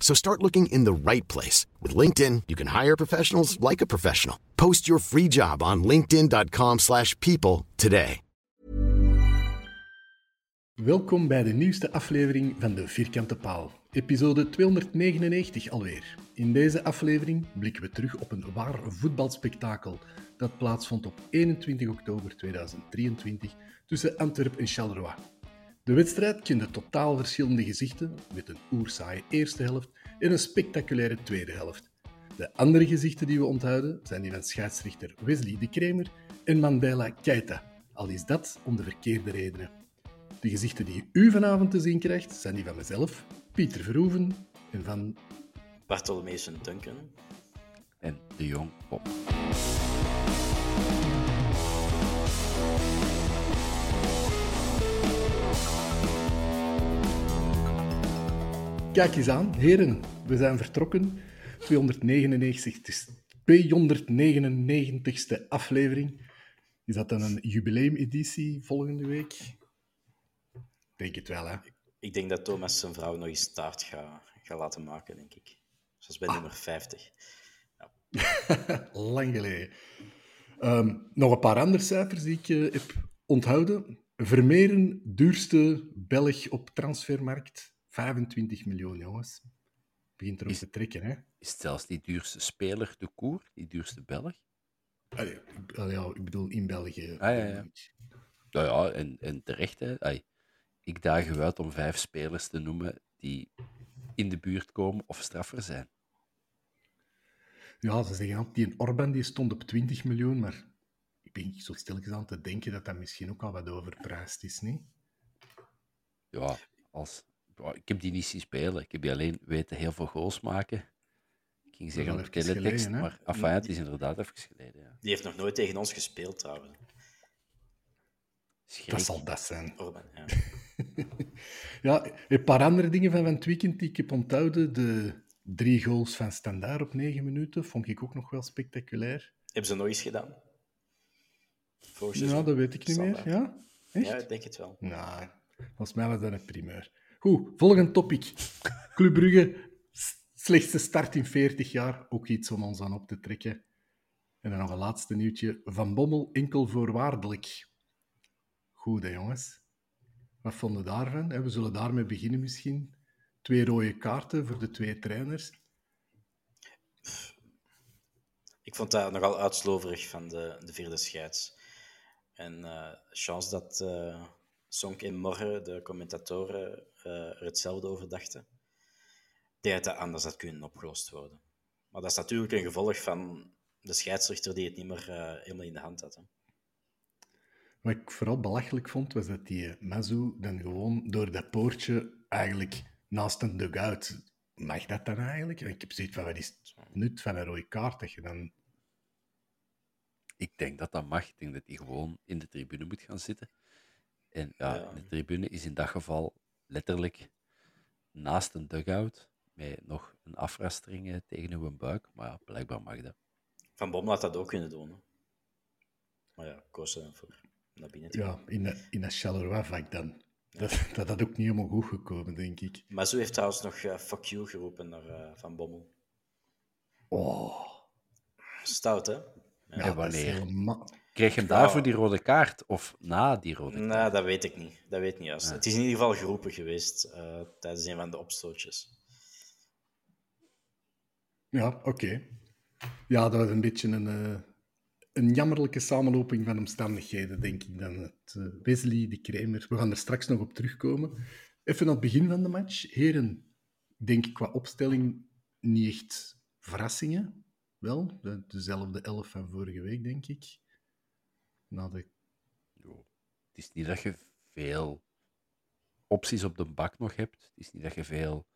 So start looking in the right place. With LinkedIn, you can hire professionals like a professional. Post your free job on linkedin.com slash people today. Welkom bij de nieuwste aflevering van de Vierkante Paal. Episode 299 alweer. In deze aflevering blikken we terug op een waar voetbalspektakel dat plaatsvond op 21 oktober 2023 tussen Antwerpen en Charleroi. De wedstrijd kende totaal verschillende gezichten, met een oersaaie eerste helft en een spectaculaire tweede helft. De andere gezichten die we onthouden zijn die van scheidsrechter Wesley de Kremer en Mandela Keita, al is dat om de verkeerde redenen. De gezichten die u vanavond te zien krijgt zijn die van mezelf, Pieter Verhoeven en van Bartholomeus Duncan. En de Jong Pop. Kijk eens aan, heren, we zijn vertrokken. 299, 299ste aflevering. Is dat dan een jubileumeditie volgende week? Denk het wel, hè? Ik denk dat Thomas zijn vrouw nog eens taart gaat, laten maken, denk ik. Zoals bij nummer 50. Lang geleden. Ehm, nog een paar andere cijfers die ik eh, heb onthouden. Vermeeren, duurste Belg op transfermarkt. 25 miljoen, jongens. Begint erop Is- te trekken, hè? Is het zelfs die duurste speler de koer, die duurste Belg? Allee, ik- allee, ja, ik bedoel, in België. Ah, ja, ja. Nou ja, en, en terecht. Hè. Ik daag u uit om vijf spelers te noemen die in de buurt komen of straffer zijn. Ja, ze zeggen die Orban die stond op 20 miljoen, maar ik ben zo stilletjes aan te denken dat dat misschien ook al wat overprijsd is, niet? Ja, als, ja, ik heb die niet zien spelen. Ik heb die alleen weten heel veel goals maken. Ik ging zeggen op teletext, geleden, maar het is inderdaad even geleden. Ja. Die heeft nog nooit tegen ons gespeeld, trouwens. Schrik. Dat zal dat zijn. Orban, ja. Ja, een paar andere dingen van van het weekend die ik heb onthouden. De drie goals van Standaard op negen minuten vond ik ook nog wel spectaculair. Hebben ze nog eens gedaan? Vorig Ja, seizoen? dat weet ik niet meer. Ja? Echt? Ja, ik denk het wel. Nou, volgens mij was dat een primeur. Goed, volgend topic. Club Brugge, slechtste start in 40 jaar. Ook iets om ons aan op te trekken. En dan nog een laatste nieuwtje. Van Bommel enkel voorwaardelijk. Goed, jongens. Wat vonden daarvan? We zullen daarmee beginnen misschien. Twee rode kaarten voor de twee trainers. Ik vond dat nogal uitsloverig van de, de vierde scheids. En eh chance dat eh Sonk en Morre, de commentatoren, eh, er hetzelfde over dachten. Ik denk dat dat anders had kunnen opgelost worden. Maar dat is natuurlijk een gevolg van de scheidsrechter die het niet meer eh, helemaal in de hand had. Hè. Wat ik vooral belachelijk vond, was dat die Mazu dan gewoon door dat poortje eigenlijk naast een dugout... Mag dat dan eigenlijk? En ik heb zoiets van, wat is het nut van een rode kaart dat je dan... Ik denk dat dat mag. Ik denk dat hij gewoon in de tribune moet gaan zitten. En ja, Ja. de tribune is in dat geval letterlijk naast een dugout met nog een afrastering eh, tegen uw buik. Maar ja, blijkbaar mag dat. Van Bommel had dat ook kunnen doen. hè. Maar ja, koos er voor naar binnen te gaan. Ja, in, de- in dat Charleroi-vak dan. Dat, dat had ook niet helemaal goed gekomen, denk ik. Maar zo heeft trouwens nog eh, fuck you geroepen naar eh, Van Bommel. Oh, Stout, hè? ja, En dat is wanneer? helemaal- Kreeg hem daarvoor die rode kaart? Of na die rode kaart? Nou, dat weet ik niet. Dat weet ik niet juist. Het is in ieder geval geroepen geweest eh, tijdens een van de opstootjes. Ja, oké. Ja, dat was een beetje een, eh, een jammerlijke samenloping van omstandigheden, denk ik dan. Het, eh, Wesley, de Kramer, we gaan er straks nog op terugkomen. Even aan het begin van de match. Heren, denk ik qua opstelling niet echt verrassingen. Wel, de- dezelfde elf van vorige week, denk ik. Het is niet dat je veel opties op de bak nog hebt. Het is niet dat je veel...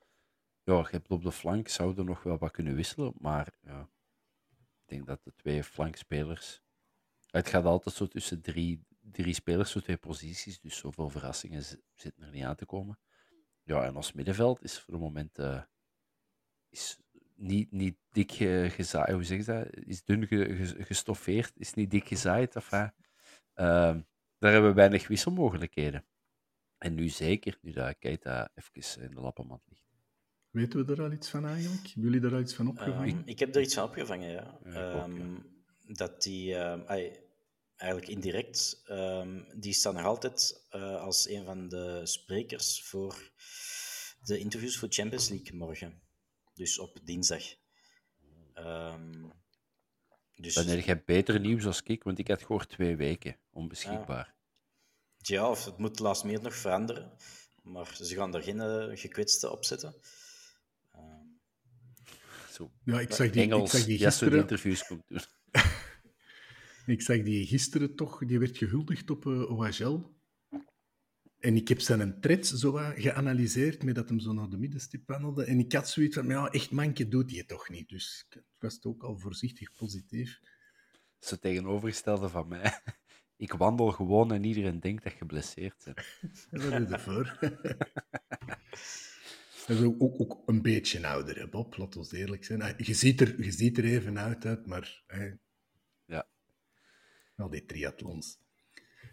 Ja, je hebt op de flank zouden nog wel wat kunnen wisselen, maar ik denk dat de twee flankspelers... Het gaat altijd zo tussen drie, drie spelers, zo twee posities, dus zoveel verrassingen zitten er niet aan te komen. Ja, en als middenveld is voor het moment eh, is niet, niet dik ge- gezaaid, hoe zeg je dat? Is dun ge- ge- gestoffeerd, is niet dik gezaaid. Enfin, Ehm, daar hebben we weinig wisselmogelijkheden. En nu zeker, nu dat Keita even in de lappenmand ligt. Weten we er al iets van eigenlijk? Hebben jullie er al iets van opgevangen? Ehm, ik heb er iets van opgevangen, ja. Ja, ik ook, Ehm, Dat die, ai, eigenlijk indirect, ehm, die staan nog altijd eh, als een van de sprekers voor de interviews voor Champions League morgen. Dus op dinsdag. Ehm, dus Dan heb je beter nieuws als ik, want ik had gehoord twee weken onbeschikbaar. ja, of het moet last meer nog veranderen. Maar ze gaan er geen eh, gekwetste op zetten. Ehm, Zo Ja, ik zag die, ik Engels, zag die ja, gisteren. interviews komt doen. Ik zag die gisteren toch, die werd gehuldigd op uh, OHL. En ik heb zijn tred zo geanalyseerd, met dat hem zo naar de middenstip wandelde. En ik had zoiets van, ja, echt manke doet hij toch niet. Dus ik was ook al voorzichtig positief. Zo tegenovergestelde van mij. Ik wandel gewoon en iedereen denkt dat je geblesseerd bent. En dat is ervoor. Hij is ook, ook, ook een beetje ouder, hè, Bob, laat ons eerlijk zijn. Hij- Je ziet er, je ziet er even uit, uit maar... Hè, Ja. Al die triathlons.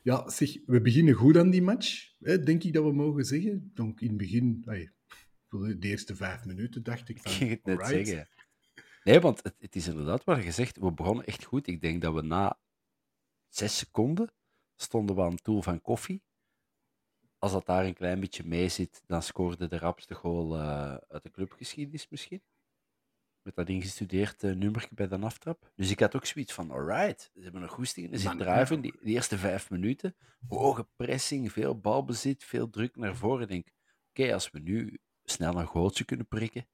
Ja, zeg, we beginnen goed aan die match, hè, denk ik dat we mogen zeggen. Donc in het begin, de eerste vijf minuten, dacht ik Ik van... ging het net zeggen. Nee, want het, het is inderdaad wat je zegt. We begonnen echt goed. Ik denk dat we na zes seconden stonden we aan het doel van koffie. Als dat daar een klein beetje mee zit, dan scoorde de rapste goal eh, uit de clubgeschiedenis misschien. Met dat ingestudeerd uh, nummertje bij de aftrap. Dus ik had ook zoiets van, alright, ze hebben een goesting. Er zit Man, drive in, die, die eerste vijf minuten. Hoge pressing, veel balbezit, veel druk naar voren. Ik denk, oké, als we nu snel een goaltje kunnen prikken,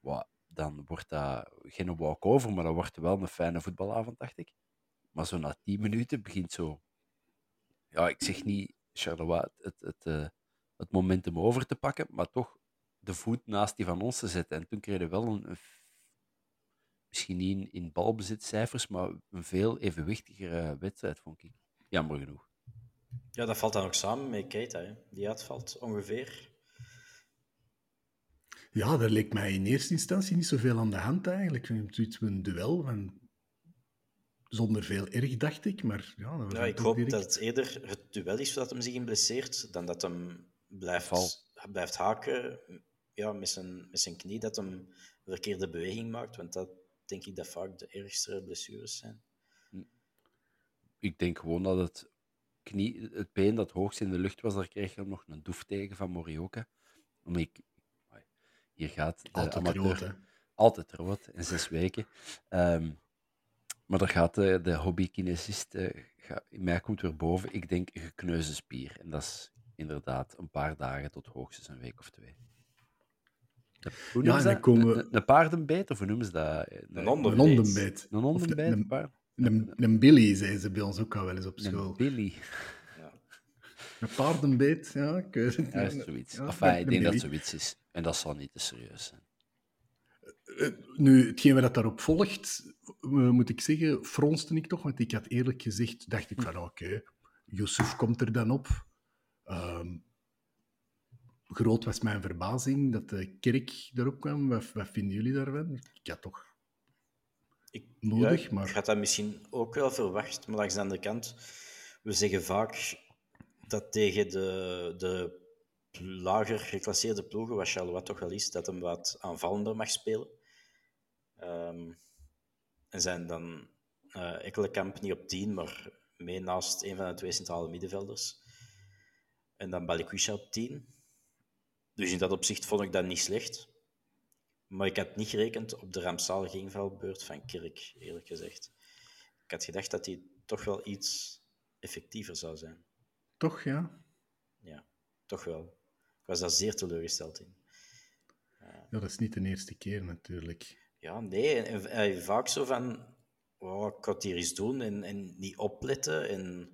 wa- dan wordt dat geen walk-over, maar dan wordt het wel een fijne voetbalavond, dacht ik. Maar zo na tien minuten begint zo... Ja, ik zeg niet, Charleroi, het, het, het, eh, het momentum over te pakken, maar toch de voet naast die van ons te zetten. En toen kreeg je wel een, misschien niet in, in balbezitcijfers, maar een veel evenwichtigere wedstrijd, vond ik. Jammer genoeg. Ja, dat valt dan ook samen met Keita, hè, die uitvalt ongeveer. Ja, daar leek mij in eerste instantie niet zoveel aan de hand eigenlijk. Van een duel, van... zonder veel erg, dacht ik. Maar ja, dat was Ja, ik hoop direct- dat het eerder het duel is dat hem zich blesseert, dan dat hem blijft, Val. blijft haken ja, met, zijn, met zijn knie, dat hem een verkeerde beweging maakt. Want dat denk ik dat vaak de ergste blessures zijn. Ik denk gewoon dat het, knie, het been dat hoogst in de lucht was, daar kreeg je nog een doef tegen van Morioka. Omdat ik, hier gaat de Altijd amateur, rood, hè. altijd rood in zes weken. Ehm, maar daar gaat de, de hobbykinesist, eh, in mij komt weer boven, ik denk een gekneusde spier. En dat is inderdaad een paar dagen tot hoogstens een week of twee. Hoe Ja, en dat? dan komen we- Een, een paardenbeet, of hoe noemen ze dat? Een hondenbeet. Een hondenbeet? een- paard- Een, een Billy, zei ze bij ons ook al wel eens op school. Een Billy. Ja. Een paardenbeet, ja. Ik weet het Ja, niet. is zoiets. Ja, enfin, ik denk dat zoiets is. En dat zal niet te serieus zijn. Eh, Nu, hetgeen wat daarop volgt, eh, moet ik zeggen, fronste ik toch, want ik had eerlijk gezegd, dacht ik van oké, Yusuf komt er dan op. Ehm, groot was mijn verbazing dat de kerk erop kwam. Wat, wat vinden jullie daarvan? Ik had toch... Ik, Nodig, ja, maar- Ik had dat misschien ook wel verwacht, maar langs de andere kant we zeggen vaak dat tegen de, de lager geclasseerde ploegen, wat Charleroi toch wel is, dat hem wat aanvallender mag spelen. Ehm, en zijn dan uh, Ekkelenkamp niet op 10, maar mee naast een van de twee centrale middenvelders. En dan Balikwisha op 10. Dus in dat opzicht vond ik dat niet slecht. Maar ik had niet gerekend op de rampzalige invalbeurt van Kirk, eerlijk gezegd. Ik had gedacht dat hij toch wel iets effectiever zou zijn. Toch, ja? Ja, toch wel. Ik was daar zeer teleurgesteld in. Ja, dat is niet de eerste keer natuurlijk. Ja, nee. En, vaak zo van, oh, ik het hier eens doen en, en niet opletten. En,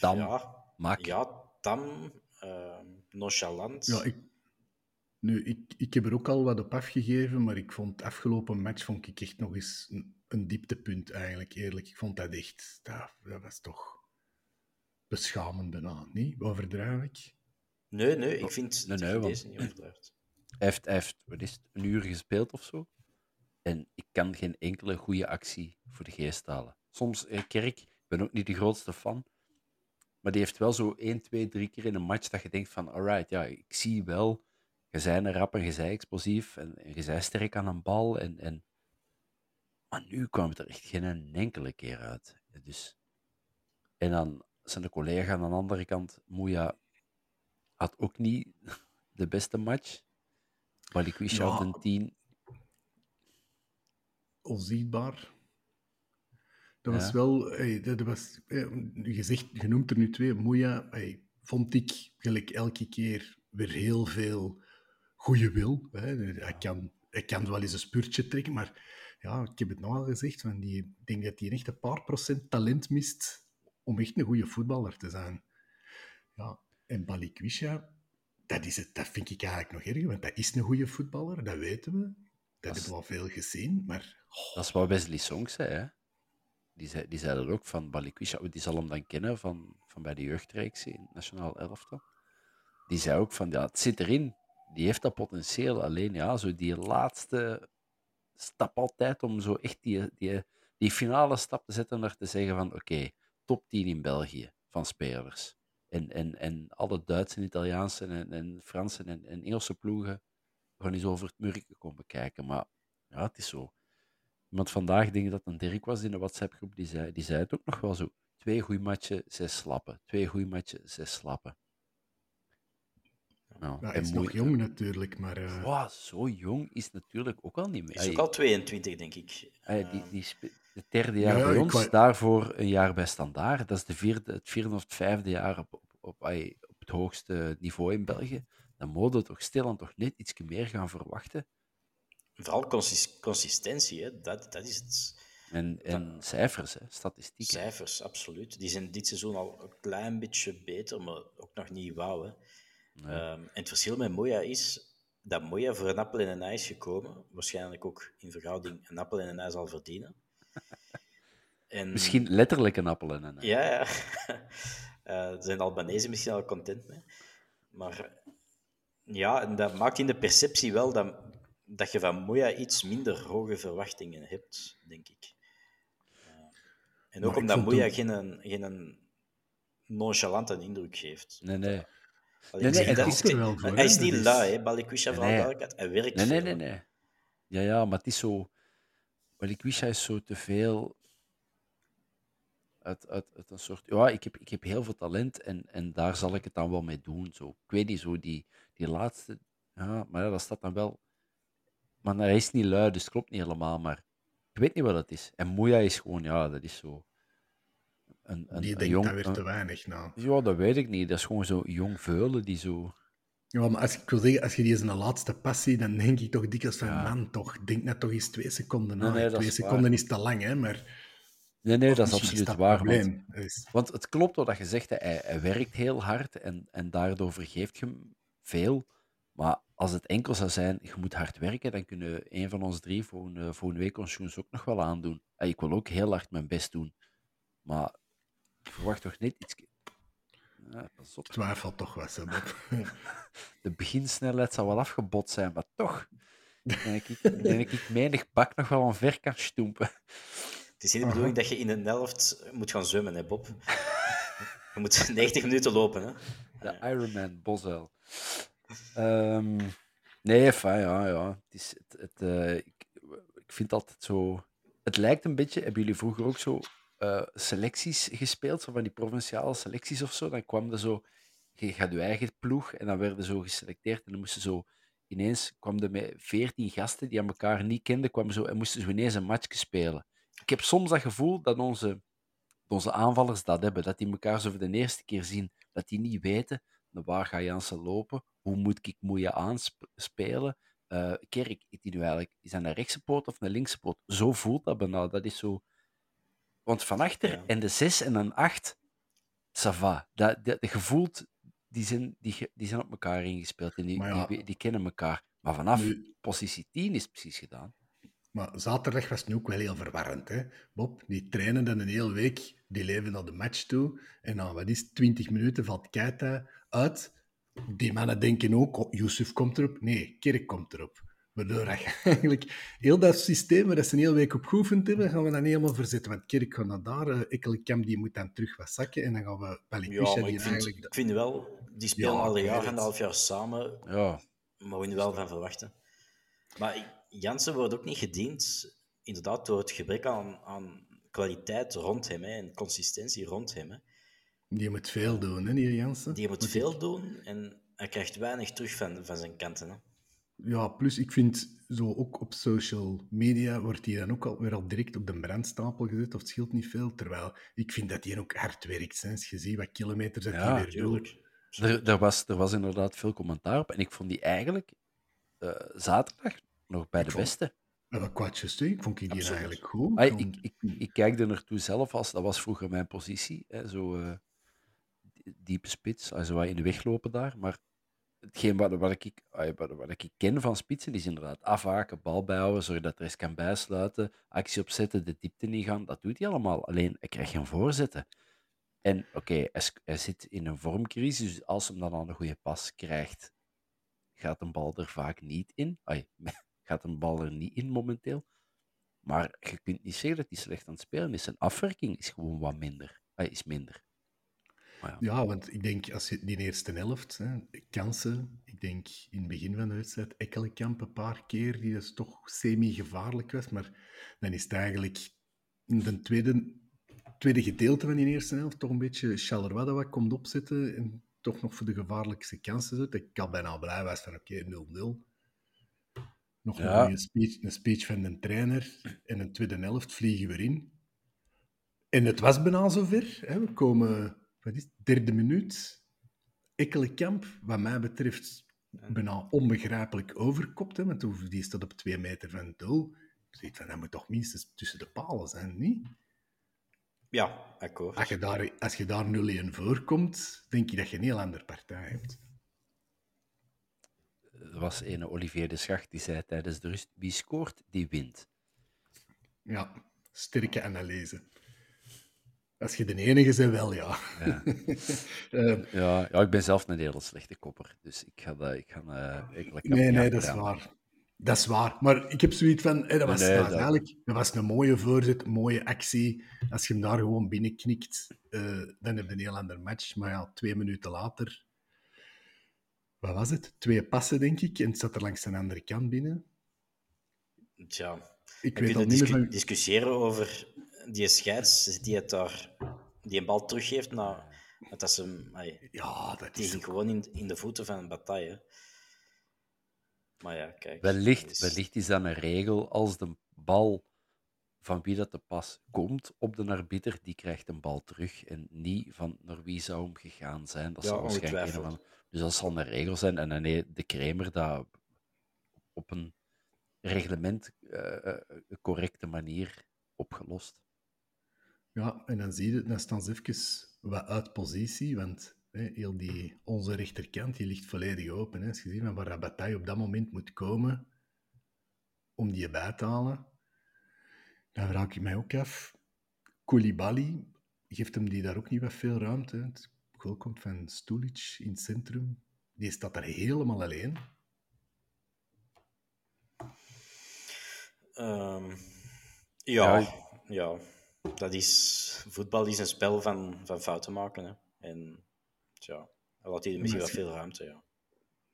Tam, ja, mak. Ja, tam, uh, nonchalant. Ja, ik, nu, ik, ik heb er ook al wat op afgegeven, maar ik vond het afgelopen match vond ik echt nog eens een, een dieptepunt eigenlijk, eerlijk. Ik vond dat echt, dat, dat was toch beschamend bijna, niet? Overdrijf ik? Nee, nee, ik vind nee, nee, deze niet overdrijft. Hij heeft, hij heeft wat is het, een uur gespeeld of zo. En ik kan geen enkele goede actie voor de geest halen. Soms, eh, Kerk, ik ben ook niet de grootste fan. Maar die heeft wel zo 1, 2, 3 keer in een match dat je denkt van, alright, ja, ik zie wel, je zei een rap en je zei explosief en, en je zei sterk aan een bal. En, en... Maar nu kwam het er echt geen enkele keer uit. Dus... En dan zijn collega aan de andere kant, Moeja, had ook niet de beste match. Balikwisha ja. had een 10. Onzichtbaar. Dat was wel, hey, dat was, je, zegt, je noemt er nu twee, Moeja, hey, vond ik gelijk elke keer weer heel veel goede wil. Hè. Hij, kan, hij kan wel eens een spurtje trekken, maar ja, ik heb het nog al gezegd, van die, ik denk dat hij echt een paar procent talent mist om echt een goede voetballer te zijn. Ja, en Balikwisha, dat, is het, dat vind ik eigenlijk nog erger, want dat is een goede voetballer, dat weten we. Dat, hebben we al veel gezien, maar... Oh. Dat is wat Wesley Song zei, hè? Die zei, die zei dat ook van Balikwisha. Die zal hem dan kennen van, van bij de jeugdreeks in Nationaal Elftal. Die zei ook van, ja, het zit erin. Die heeft dat potentieel. Alleen, ja, zo die laatste stap altijd om zo echt die, die, die finale stap te zetten naar te zeggen van, oké, top 10 in België van spelers. En, en, en alle Duitse, Italiaanse en, en Franse en, en Engelse ploegen gaan eens over het murken komen kijken. Maar ja, het is zo. Iemand vandaag, denk ik dat een Dirk was in de WhatsApp-groep, die zei, die zei het ook nog wel zo. Twee goede matchen, zes slappen. Twee goede matchen, zes slappen. Nou, ja, hij is nog jong natuurlijk, maar... Uh... Wow, zo jong is natuurlijk ook al niet meer. Hij is ook al 22, denk ik. Hij, die, die, het derde jaar ja, bij ons, kan... daarvoor een jaar bij Standaard. Dat is de vierde, het vierde of het vijfde jaar op, op, op, op het hoogste niveau in België. Dan moeten we toch stilaan toch net iets meer gaan verwachten. Vooral consist consistentie, hè? Dat, dat is het. En, en dat... cijfers, hè? statistieken. Cijfers, absoluut. Die zijn dit seizoen al een klein beetje beter, maar ook nog niet wauw. Hè? Nee. Um, en het verschil met Moya is dat Moya voor een appel en een ei is gekomen. Waarschijnlijk ook in verhouding een appel en een ei zal verdienen. En... Misschien letterlijk een appel en een ei. Ja, ja. uh, zijn de Albanese misschien al content mee. Maar ja, en dat maakt in de perceptie wel dat, dat je van Moya iets minder hoge verwachtingen hebt, denk ik. Uh, en ook maar omdat Moya geen, geen nonchalante indruk geeft. Nee, nee. nee, nee, dat is, er wel voor, hij is niet lui, hè, Balikwisha, nee, nee. vooral Hij werkt Nee, nee, nee, nee. Ja, ja, maar het is zo... Balikwisha is zo te veel uit, uit, uit, een soort. Ja, ik heb, ik heb heel veel talent en, en daar zal ik het dan wel mee doen. Zo. Ik weet niet, zo die, die laatste. Ja, maar ja, dat staat dan wel. Maar hij is niet lui, dus het klopt niet helemaal. Maar ik weet niet wat het is. En Moeja is gewoon, ja, dat is zo. Een, een, die denkt jong, dat weer te weinig nou. Ja, dat weet ik niet. Dat is gewoon zo jong veulen die zo. Ja, maar als ik wil zeggen, als je die eens een laatste passie, dan denk ik toch dikwijls van, ja. man, toch, denk net toch eens twee seconden na. Nee, nee, twee seconden waar. is te lang, hè, maar... Nee, nee, dat is absoluut waar. Want, want, het klopt wat je zegt, hij, hij werkt heel hard en, en daardoor vergeeft je hem veel. Maar als het enkel zou zijn, je moet hard werken, dan kunnen een van ons drie volgende, volgende week ons Joens ook nog wel aandoen. Ik wil ook heel hard mijn best doen. Maar ik verwacht toch niet iets... Ja, pas op. Twijfel toch wel, Bob. De beginsnelheid zal wel afgebot zijn, maar toch denk ik, denk ik menig bak nog wel een ver kan stoempen. Het is niet de bedoeling dat je in een helft moet gaan zwemmen, hè, Bob? Je moet 90 minuten lopen, hè? De Ironman Boswell. Ehm, nee, ja, ja. Het is, het, eh, ik, ik vind altijd zo... Het lijkt een beetje... Hebben jullie vroeger ook zo eh, selecties gespeeld? Zo van die provinciale selecties of zo? Dan kwam er zo... Je gaat je eigen ploeg en dan werden zo geselecteerd en dan moesten zo... Ineens kwam er met veertien gasten die aan elkaar niet kenden, kwamen zo, en moesten zo ineens een match spelen. Ik heb soms dat gevoel dat onze, onze aanvallers dat hebben, dat die elkaar zo voor de eerste keer zien, dat die niet weten naar waar ga Jansen lopen, hoe moet ik moeie aanspelen, uh, Kerk, is die nu eigenlijk, is dat een rechtse poot of een linkse poot? Zo voelt dat bijna, dat is zo... Want van achter Ja. en de 6 en een 8, ça va. Dat, dat, je voelt, die zijn, die, die zijn op elkaar ingespeeld en die, ja. die, die kennen elkaar. Maar vanaf Nu- positie 10 is het precies gedaan. Maar zaterdag was het nu ook wel heel verwarrend. Hè? Bob, die trainen dan een hele week, die leven naar de match toe. En na wat is het, 20 minuten valt Keita uit. Die mannen denken ook, oh, Yusuf komt erop. Nee, Kerk komt erop. Waardoor eigenlijk heel dat systeem waar dat ze een hele week op geoefend hebben, gaan we dan helemaal verzetten. Want Kerk gaat naar daar, uh, Ekkelenkamp die moet dan terug wat zakken. En dan gaan we Ja, Palikusha, maar die ik vind, eigenlijk... ik vind wel, die spelen Ja, al een jaar en half jaar samen, Ja, mogen we nu wel van verwachten. Maar Jansen wordt ook niet gediend, inderdaad, door het gebrek aan, aan kwaliteit rond hem hè, en consistentie rond hem. Hè. Die moet veel doen, hè, die Jansen. Die moet veel doen en hij krijgt weinig terug van, van zijn kanten. Hè. Ja, plus ik vind zo ook op social media wordt hij dan ook al weer al direct op de brandstapel gezet, of het scheelt niet veel. Terwijl ik vind dat hij ook hard werkt. Hè. Als je ziet wat kilometers dat Ja, hij weer doet. Er, er, was, er was inderdaad veel commentaar op. En ik vond die eigenlijk eh, zaterdag nog bij Ik de vond- beste. Wat kwartjes ik vond ik die Absoluut. eigenlijk goed. Ah, ik, ik, ik kijk er naartoe zelf als, dat was vroeger mijn positie, hè, zo eh, diepe spits, also wat in de weg lopen daar. Maar hetgeen wat, wat, ik, wat, wat ik ken van spitsen is inderdaad afhaken, bal bijhouden, zorgen dat er eens kan bijsluiten, actie opzetten, de diepte niet gaan. Dat doet hij allemaal. Alleen, hij krijgt geen voorzetten. En oké, hij, hij zit in een vormcrisis, dus als hem dan al een goede pas krijgt, gaat een bal er vaak niet in. Ai, gaat een bal er niet in momenteel. Maar je kunt niet zeggen dat hij slecht aan het spelen is. Zijn afwerking is gewoon wat minder. Hij is minder. Ja. Ja, want ik denk als je die eerste helft, hè, kansen, ik denk in het begin van de wedstrijd, Ekkelenkamp een paar keer, die dus toch semi-gevaarlijk was, maar dan is het eigenlijk in de tweede, tweede gedeelte van die eerste helft toch een beetje Charleroi dat wat komt opzetten en toch nog voor de gevaarlijkste kansen zet. Ik had bijna blij was van oké, 0-0. Nog Ja. een speech, een speech van de trainer en een tweede helft vliegen we erin. En het was bijna zover. Hè. We komen, wat is het, derde minuut. Ekkelenkamp, wat mij betreft, bijna onbegrijpelijk overkopt. Hè, want die staat op twee meter van het doel. Zeg van, dat moet toch minstens tussen de palen zijn, niet? Ja, akkoord. Als je daar, als je daar 0-1 voorkomt, denk je dat je een heel andere partij hebt. Er was een Olivier de Schacht die zei tijdens de rust: wie scoort, die wint. Ja, sterke analyse. Als je de enige bent, wel ja. Ja. Eh, Ja, ja, ik ben zelf een hele slechte kopper. Dus ik ga, dat, ik ga eh, eigenlijk Nee, nee, dat is waar. Dat is waar. Maar ik heb zoiets van... Dat, was, Nee, dat was dat- eigenlijk dat was een mooie voorzet, een mooie actie. Als je hem daar gewoon binnenknikt, eh, dan heb je een heel ander match. Maar ja, twee minuten later... Wat was het? Twee passen, denk ik. En het zat er langs de andere kant binnen. Tja, Ik we weet al niet meer van... discussiëren over die scheids die het daar die een bal teruggeeft na dat ze ai, Ja, dat die is... ging gewoon in, in de voeten van een bataille. Maar ja, kijk. Wellicht, is- wellicht is dat een regel als de bal van wie dat de pas komt op de arbiter, die krijgt een bal terug en niet van naar wie zou hem gegaan zijn. Dat Ja, zal waarschijnlijk een van, dus dat zal een regel zijn en heeft de Kramer dat op een reglement eh, eh, correcte manier opgelost. Ja, en dan zie je, dan staan ze even wat uit positie, want hè, heel die, onze rechterkant die ligt volledig open. Hè. Als je ziet van waar Rabatay op dat moment moet komen om die bij te halen, dan vraag ik mij ook af, Koulibaly, geeft hem die daar ook niet wat veel ruimte? Het goal komt van Stulic in het centrum. Die staat daar helemaal alleen. Ehm, ja, Ja, ja, dat is, voetbal is een spel van, van fouten maken. Hè. En ja, dan laat hij misschien wel veel ruimte. Ja.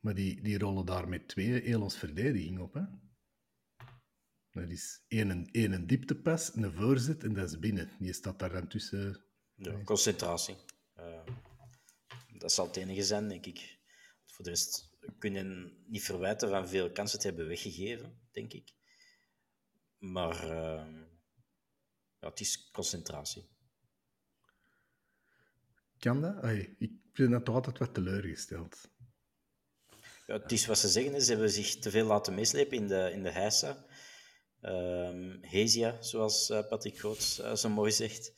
Maar die, die rollen daar met twee heel verdediging op. Hè? Dat is één, één een dieptepas, een voorzet en dat is binnen. Die staat daar dan tussen. Ja, concentratie. Uh, dat zal het enige zijn, denk ik. Voor de rest kun je niet verwijten van veel kansen te hebben weggegeven, denk ik. Maar uh, ja, het is concentratie. Kan dat? Ik vind dat toch altijd wat teleurgesteld. Ja, het is wat ze zeggen, ze hebben zich te veel laten meeslepen in de, in de heisa. Um, Hezia, zoals uh, Patrick Goots uh, zo mooi zegt.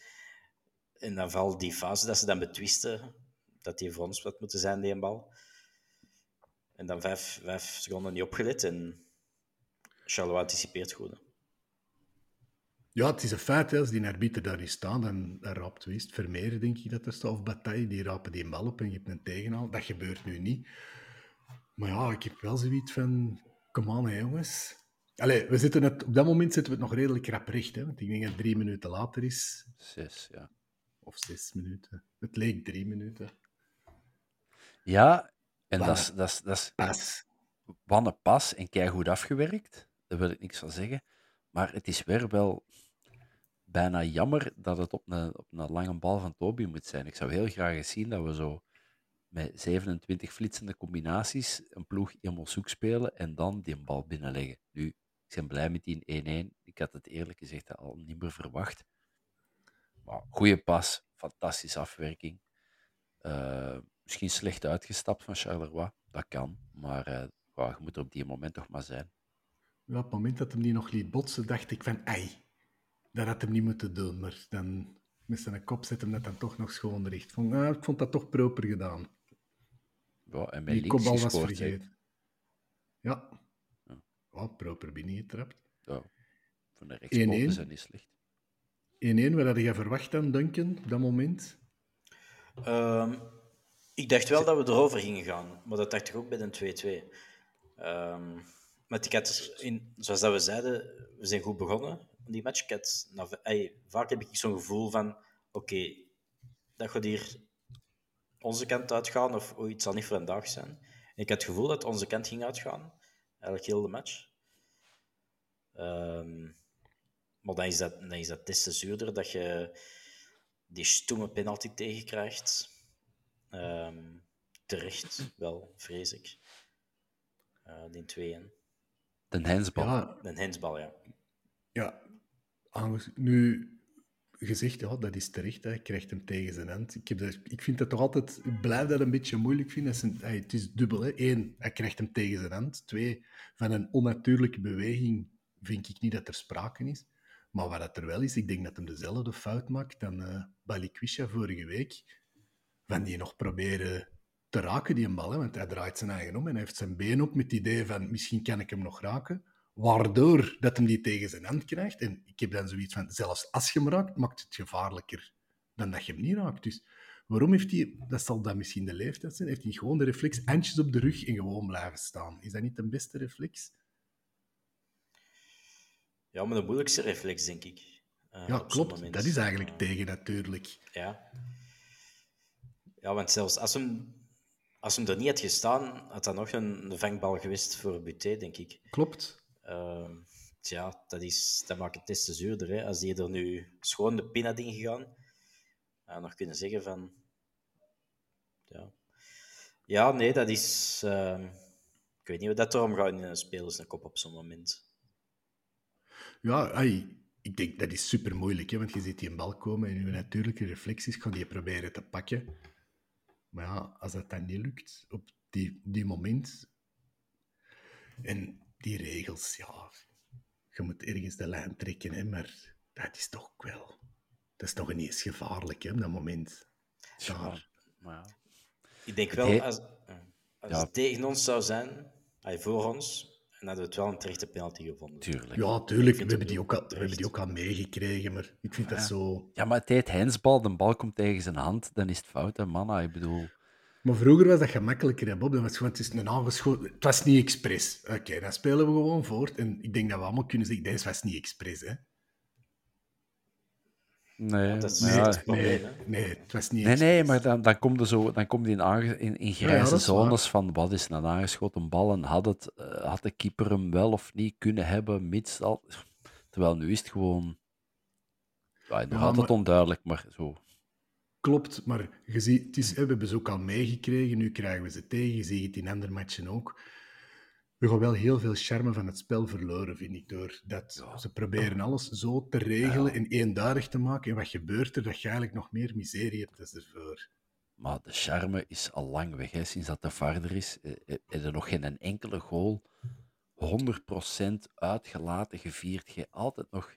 En dan valt die fase dat ze dan betwisten, dat die voor ons wat moeten zijn, die een bal. En dan vijf, vijf seconden niet opgelet en Charlois anticipeert goed. Ja, het is een feit, hè. als die arbiter daar is staan, dan, dan raapt wist. Vermeer, denk ik dat er staat, of Bataille, die rapen die bal op en je hebt een tegenhaal. Dat gebeurt nu niet. Maar ja, ik heb wel zoiets van, kom aan hè, jongens. Allee, we zitten het, op dat moment zitten we het nog redelijk rap recht, hè, want ik denk dat het drie minuten later is. Zes, ja. Of zes minuten. Het leek drie minuten. Ja, en dat is... Dat is, dat is pas. Wanne pas en kei goed afgewerkt. Daar wil ik niks van zeggen. Maar het is weer wel bijna jammer dat het op een, op een lange bal van Toby moet zijn. Ik zou heel graag eens zien dat we zo met 27 flitsende combinaties een ploeg helemaal zoek spelen en dan die bal binnenleggen. Nu, ik ben blij met die 1-1. Ik had het eerlijk gezegd al niet meer verwacht. Maar goede pas, fantastische afwerking. Uh, misschien slecht uitgestapt van Charleroi, dat kan. Maar uh, je moet er op die moment toch maar zijn. Ja, op het moment dat hem die nog liet botsen, dacht ik van, ei, dat had hem niet moeten doen. Maar dan met zijn kop zet hem dat dan toch nog schoon recht. Vond, ah, ik vond dat toch proper gedaan. Ja, en met die kopbal was vergeten. Ja. proper binnengetrapt. Ja, van de rechtsboven zijn niet slecht. 1-1, wat had je verwacht dan, Duncan, op dat moment? Um, ik dacht wel dat we erover gingen gaan, maar dat dacht ik ook bij de 2-2. Um, maar ik had, in, zoals dat we zeiden, we zijn goed begonnen die match. Ik had, nou, ey, vaak heb ik zo'n gevoel van, oké, okay, dat gaat hier onze kant uitgaan, of oh, het zal niet voor een dag zijn. En ik had het gevoel dat onze kant ging uitgaan, eigenlijk heel de match. Um, maar dan is dat, dan is dat des te zuurder dat je die stoeme penalty tegenkrijgt. Um, terecht, wel, vrees ik. Uh, die 2-1. De hensbal. Ja. De hensbal, ja. Ja, nu gezegd, ja, dat is terecht. Hij krijgt hem tegen zijn hand. Ik, heb dat, ik vind het toch altijd... Ik blijf dat een beetje moeilijk vinden. Het is, dubbel. Hè. Eén, hij krijgt hem tegen zijn hand. Twee, van een onnatuurlijke beweging vind ik niet dat er sprake is. Maar wat dat er wel is, ik denk dat hem dezelfde fout maakt dan uh, Balikwisha vorige week. Van die nog proberen te raken, die een bal. Hè, want hij draait zijn eigen om en hij heeft zijn been op met het idee van misschien kan ik hem nog raken. Waardoor dat hem die tegen zijn hand krijgt. En ik heb dan zoiets van, zelfs als je hem raakt, maakt het gevaarlijker dan dat je hem niet raakt. Dus waarom heeft hij, dat zal dan misschien de leeftijd zijn, heeft hij gewoon de reflex handjes op de rug en gewoon blijven staan? Is dat niet de beste reflex? Ja, maar de moeilijkste reflex, denk ik. Uh, ja, klopt. Dat is eigenlijk uh, tegen, natuurlijk. Ja. Ja, want zelfs als hem, als hem er niet had gestaan, had dat nog een, een vangbal geweest voor Buté, denk ik. Klopt. Uh, dat, is, dat maakt het des te zuurder. Hè. Als die er nu schoon de pin had ingegaan, uh, nog kunnen zeggen van... Ja, ja nee, dat is... Uh, ik weet niet wat dat erom gaat in een spelers een kop op zo'n moment. Ja, ay, ik denk dat is super moeilijk, hè, want je ziet die een bal komen en je natuurlijke reflecties kan die proberen te pakken. Maar ja, als dat dan niet lukt op die, die moment. En die regels, ja, je moet ergens de lijn trekken, hè, maar dat is toch wel... Dat is toch ineens gevaarlijk, hè, op dat moment. Daar. Ja. Ik denk wel, als, als ja. het tegen ons zou zijn, voor ons, en hadden we het wel een terechte penalty gevonden. Tuurlijk. Ja, tuurlijk. We hebben, die ook al, we hebben die ook al meegekregen, maar ik vind ja. dat zo... Ja, maar het heet hensbal, de bal komt tegen zijn hand, dan is het fout, hè, man. Ik bedoel... Maar vroeger was dat gemakkelijker, hè, Bob. Dat was gewoon, het is een aangeschoten... Het was niet expres. Oké, okay, dan spelen we gewoon voort. En ik denk dat we allemaal kunnen zeggen, deze was niet expres, hè. Nee, dat is maar het probleem. Nee, nee, het was niet Nee, nee, maar dan, dan komt er zo, dan komt hij in, in, grijze waar. zones van wat is een aangeschoten bal en had, het, eh, had de keeper hem wel of niet kunnen hebben, mits al. Terwijl nu is het gewoon. Ja, nog Ja, altijd maar- onduidelijk, maar zo. Klopt, maar je ziet, het is, we hebben ze ook al meegekregen, nu krijgen we ze tegen, je ziet het in andere matchen ook. We gaan wel heel veel charme van het spel verloren, vind ik, door dat ze proberen alles zo te regelen en eenduidig te maken. En wat gebeurt er? Dat je eigenlijk nog meer miserie hebt dan ervoor. Maar de charme is al lang weg, hè. sinds dat de vader is. eh, eh, er nog geen enkele goal 100% uitgelaten gevierd. Je altijd nog,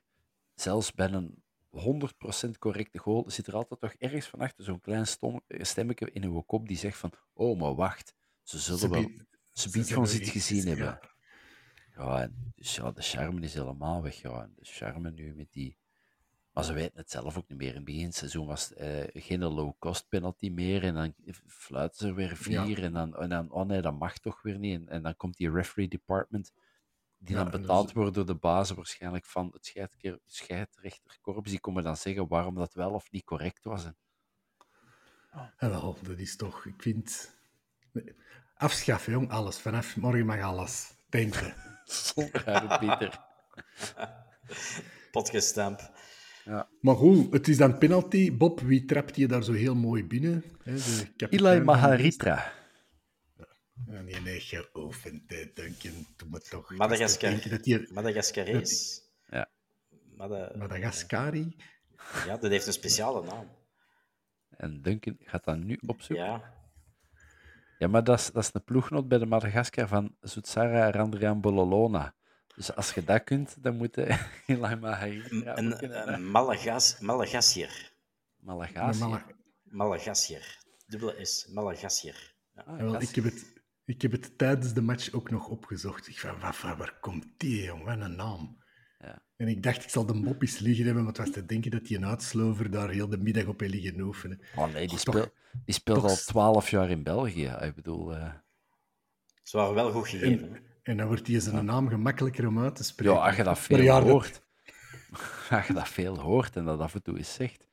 zelfs bij een 100% correcte goal, zit er altijd toch ergens van achter zo'n klein stom, eh, stemmetje in uw kop die zegt van, oh, maar wacht, ze zullen wel, ze biedt gewoon iets gezien hebben. Ja, en dus ja, de charme is helemaal weggegaan. De charme nu met die... Maar ze weten het zelf ook niet meer. In het begin van het seizoen was het eh, geen low-cost penalty meer. En dan fluiten ze er weer vier. En, dan, en dan, oh nee, dat mag toch weer niet. En, en dan komt die referee department, die Ja, dan betaald dus- wordt door de bazen waarschijnlijk van het scheidrechterkorps. Die komen dan zeggen waarom dat wel of niet correct was. En, En wel, dat is toch, ik vind... Afschaffen, jong, alles. Vanaf morgen mag alles. Denken. zonder arbiter. Potgestamp. Maar goed, het is dan penalty. Bob, wie trapt je daar zo heel mooi binnen? Hè, Ilai Maharitra. Nee, nee, geoefend, hè, Duncan. Doe me toch. Madagaskar. Madagascarees. Ja. Mada- Madagascari... Ja, dat heeft een speciale naam. En Duncan gaat dat nu opzoeken. Ja. Ja, maar dat is, dat is een ploegnoot bij de Madagaskar van Zutsara Randrian Bololona. Dus als je dat kunt, dan moet je Ilai Maharitra Een, Malagas, Malagasier. Malagasier. Dubbele S. Malagasier. Ja. Ah, wel, ik, heb het, ik heb het tijdens de match ook nog opgezocht. Ik van, wat, wat, waar komt die, jong? Wat een naam. Ja. En ik dacht, ik zal de mop eens liggen hebben, want het was te denken dat die een uitslover daar heel de middag op heeft liggen oefenen. Oh nee, die toch- speelt, die speelt toch- al twaalf jaar in België. Ik bedoel, eh, Ze waren wel goed gegeven. En, en dan wordt die zijn naam gemakkelijker om uit te spreken. ja, als je dat veel jaar dat- hoort. Als je dat veel hoort en dat af en toe eens zegt.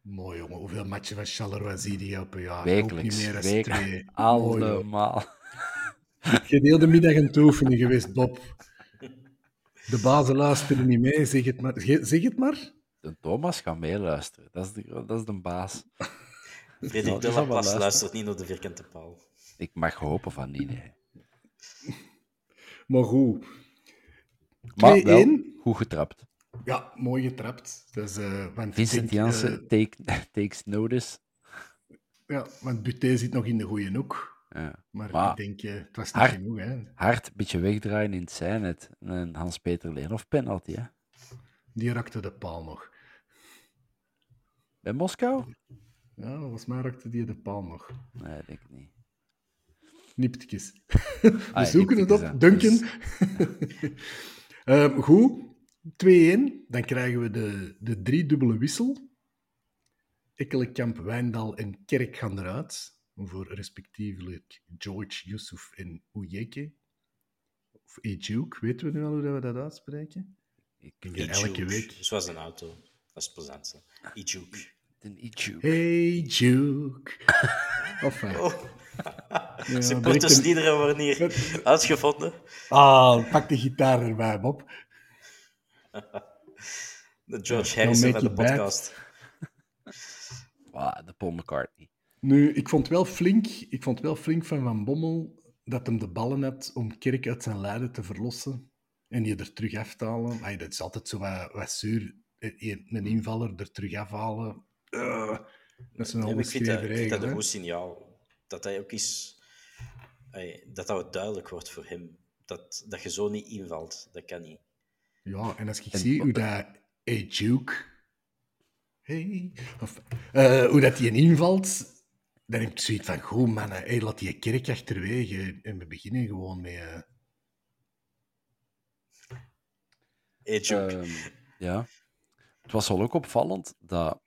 Mooi, jongen. Hoeveel matchen van Charleroi zie je op een jaar? Ook Wekelijks, niet meer twee. Joh. allemaal. Je hebt heel de middag aan het oefenen geweest, Bob. De bazen luisteren niet mee, zeg het maar. Zeg het maar. De Thomas gaat meeluisteren. Dat is de, dat is de baas. Frederik de luisteren. luistert niet naar de vierkante paal. Ik mag hopen van niet, nee. Maar goed. 2-1. Maar wel goed getrapt. Ja, mooi getrapt. Dus, eh, want ik Vincent denk, Janssen eh, take, takes notice. ja, want Buté zit nog in de goede hoek. Ja. Maar, Maar ik denk, eh, het was niet hard- genoeg. Hè. Hard, een beetje wegdraaien in het zijn. Het. En Hans-Peter Leenhoff penalty, hè. Die raakte de paal nog. Bij Moskou? Ja, volgens mij raakte die de paal nog. Nee, ik denk niet. Niptjes. We Ah, zoeken het op. Duncan. Ehm, goed. 2-1. Dan krijgen we de, de driedubbele wissel. Ekkelenkamp, Wijndal en Kerk gaan eruit. Voor respectievelijk George, Yusuf en Ouyeke. Of Ejuk, weten we nu al hoe we dat uitspreken? Ik denk elke week. Zoals een auto. Dat is het plezantste. Ijuk. een Ichu. Hey, Juke. Of uh, Oh. ja, Supportersliederen worden hier uitgevonden. Ah, pak de gitaar erbij, Bob. De George Ja, Harrison van de podcast. Ah, de Paul McCartney. Nu, ik vond wel flink, ik vond wel flink van Van Bommel dat hem de ballen had om Kerk uit zijn lijden te verlossen en die er terug af te halen. Dat is altijd zo wat, wat zuur. Een een invaller er terug afhalen. Uh, dat is een Nee, ik vind dat, onbeschreven ik vind dat regel. een goed signaal. Dat hij ook is... dat dat duidelijk wordt voor hem. Dat, dat je zo niet invalt. Dat kan niet. Ja, en als ik En zie wat- hoe dat... Hey, Duke... Hey... Of, eh, hoe dat die invalt, dan heb ik zoiets van... Goed, man, hey, laat die kerk achterwege. En we beginnen gewoon met... eh, Juke. Ehm, ja. Het was wel ook opvallend dat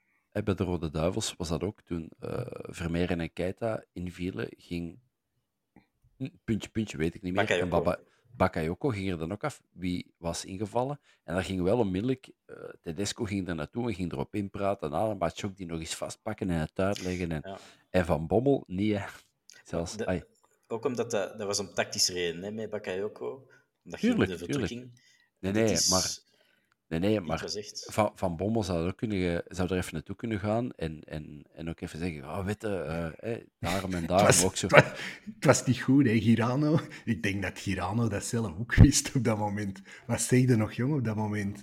bij de Rode Duivels was dat ook toen eh Vermeer en Keita invielen, ging hm, puntje, puntje, weet ik niet meer. En. Baba, Bakayoko ging er dan ook af. Wie was ingevallen? En dan ging wel onmiddellijk... Uh, Tedesco ging er naartoe en ging erop inpraten. En Alenbachok die nog eens vastpakken en het uitleggen. En, Ja. en Van Bommel, niet hè. Zelfs, De- ai, Ook omdat dat, dat was een tactische reden hè, met Bakayoko. Omdat je Tuurlijk, de tuurlijk. verdrukking. nee, nee, is maar, nee, nee, maar van, van Bommel zou er, ook kunnen, zou er even naartoe kunnen gaan en, en, en ook even zeggen, oh, weet je, eh, hè, daarom en daarom was, ook zo. het, was, het was niet goed, hè, Girano. Ik denk dat Girano dat zelf ook wist op dat moment. Wat zeg je nog, jong, op dat moment?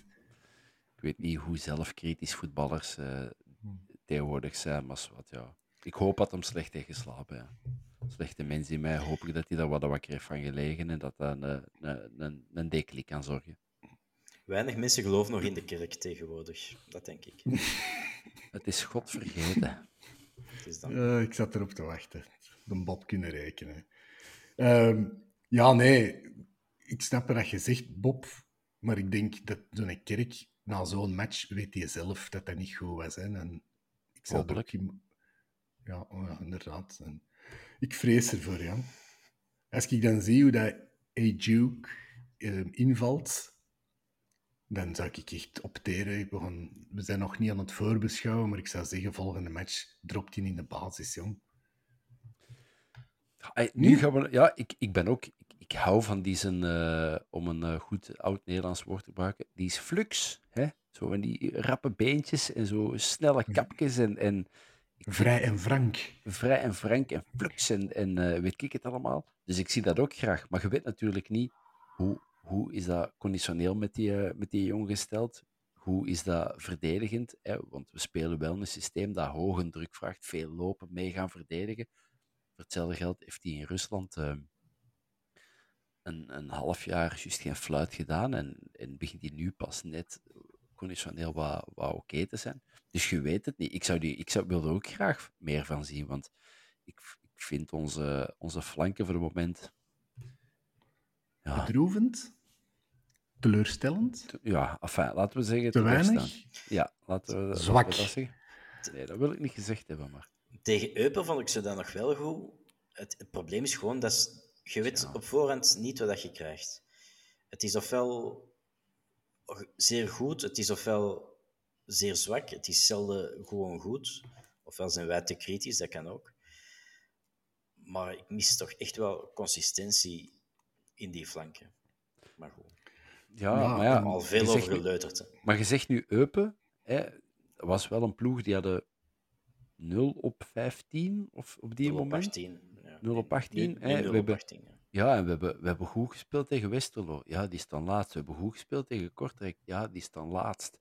Ik weet niet hoe zelfkritisch voetballers eh, tegenwoordig zijn, maar wat, ja. Ik hoop dat hem slecht heeft geslapen. Ja. Slechte mens in mij, hoop ik dat hij daar wat wakker heeft van gelegen en dat dat een, een, een, een deklik kan zorgen. Weinig mensen geloven nog in de kerk tegenwoordig. Dat denk ik. Het is God vergeten. Het is dan... Eh, ik zat erop te wachten. De Bob kunnen rekenen. Ehm, ja, nee. Ik snap wat je zegt, Bob. Maar ik denk dat zo'n kerk, na zo'n match, weet je zelf dat dat niet goed was. Hè? En ik zou er ook Hopelijk. in- Ja, oh ja, inderdaad. En ik vrees ervoor, ja. Als ik dan zie hoe dat A. Duke ehm, invalt, dan zou ik echt opteren. We, gaan- we zijn nog niet aan het voorbeschouwen, maar ik zou zeggen, volgende match dropt hij in de basis, jong. Ai, nu gaan we, ja, ik, ik ben ook, ik, ik hou van die zijn, eh, om een eh, goed oud-Nederlands woord te gebruiken, die is flux. Hè? Zo van die rappe beentjes en zo snelle kapjes en, en Vrij en frank. vrij en frank en flux en, en eh, weet ik het allemaal. Dus ik zie dat ook graag. Maar je weet natuurlijk niet hoe, hoe is dat conditioneel met die, eh, met die jongen gesteld. Hoe is dat verdedigend? Hè? Want we spelen wel een systeem dat hoge druk vraagt, veel lopen, mee gaan verdedigen. Voor hetzelfde geld heeft hij in Rusland eh, een, een half jaar juist geen fluit gedaan en, en begint hij nu pas net conditioneel wat, wat oké te zijn. Dus je weet het niet. Ik, zou die, ik zou, wil er ook graag meer van zien, want ik, ik vind onze, onze flanken voor het moment... Ja, Bedroevend. Teleurstellend. te- ja enfin, laten we zeggen... Te weinig. Ja, laten we, laten Zwak. we dat zeggen. Nee, dat wil ik niet gezegd hebben, maar... Tegen Eupen vond ik ze dan nog wel goed. Het, het probleem is gewoon dat je weet op voorhand niet wat dat je krijgt. Het is ofwel zeer goed, het is ofwel zeer zwak, het is zelden gewoon goed. Ofwel zijn wij te kritisch, dat kan ook. Maar ik mis toch echt wel consistentie in die flanken. Maar goed, Ja, Ja, maar ja, al veel over geleuterd. hè. Maar je zegt nu Eupen, hè, was wel een ploeg die hadden 0 op 15 of op die 0 op moment. 18. Ja. 0 op 18, Nu- nu hè, 0 we op hebben- 18, ja. Ja, en we hebben, we hebben goed gespeeld tegen Westerlo. Ja, die staan laatst. We hebben goed gespeeld tegen Kortrijk. Ja, die staan laatst.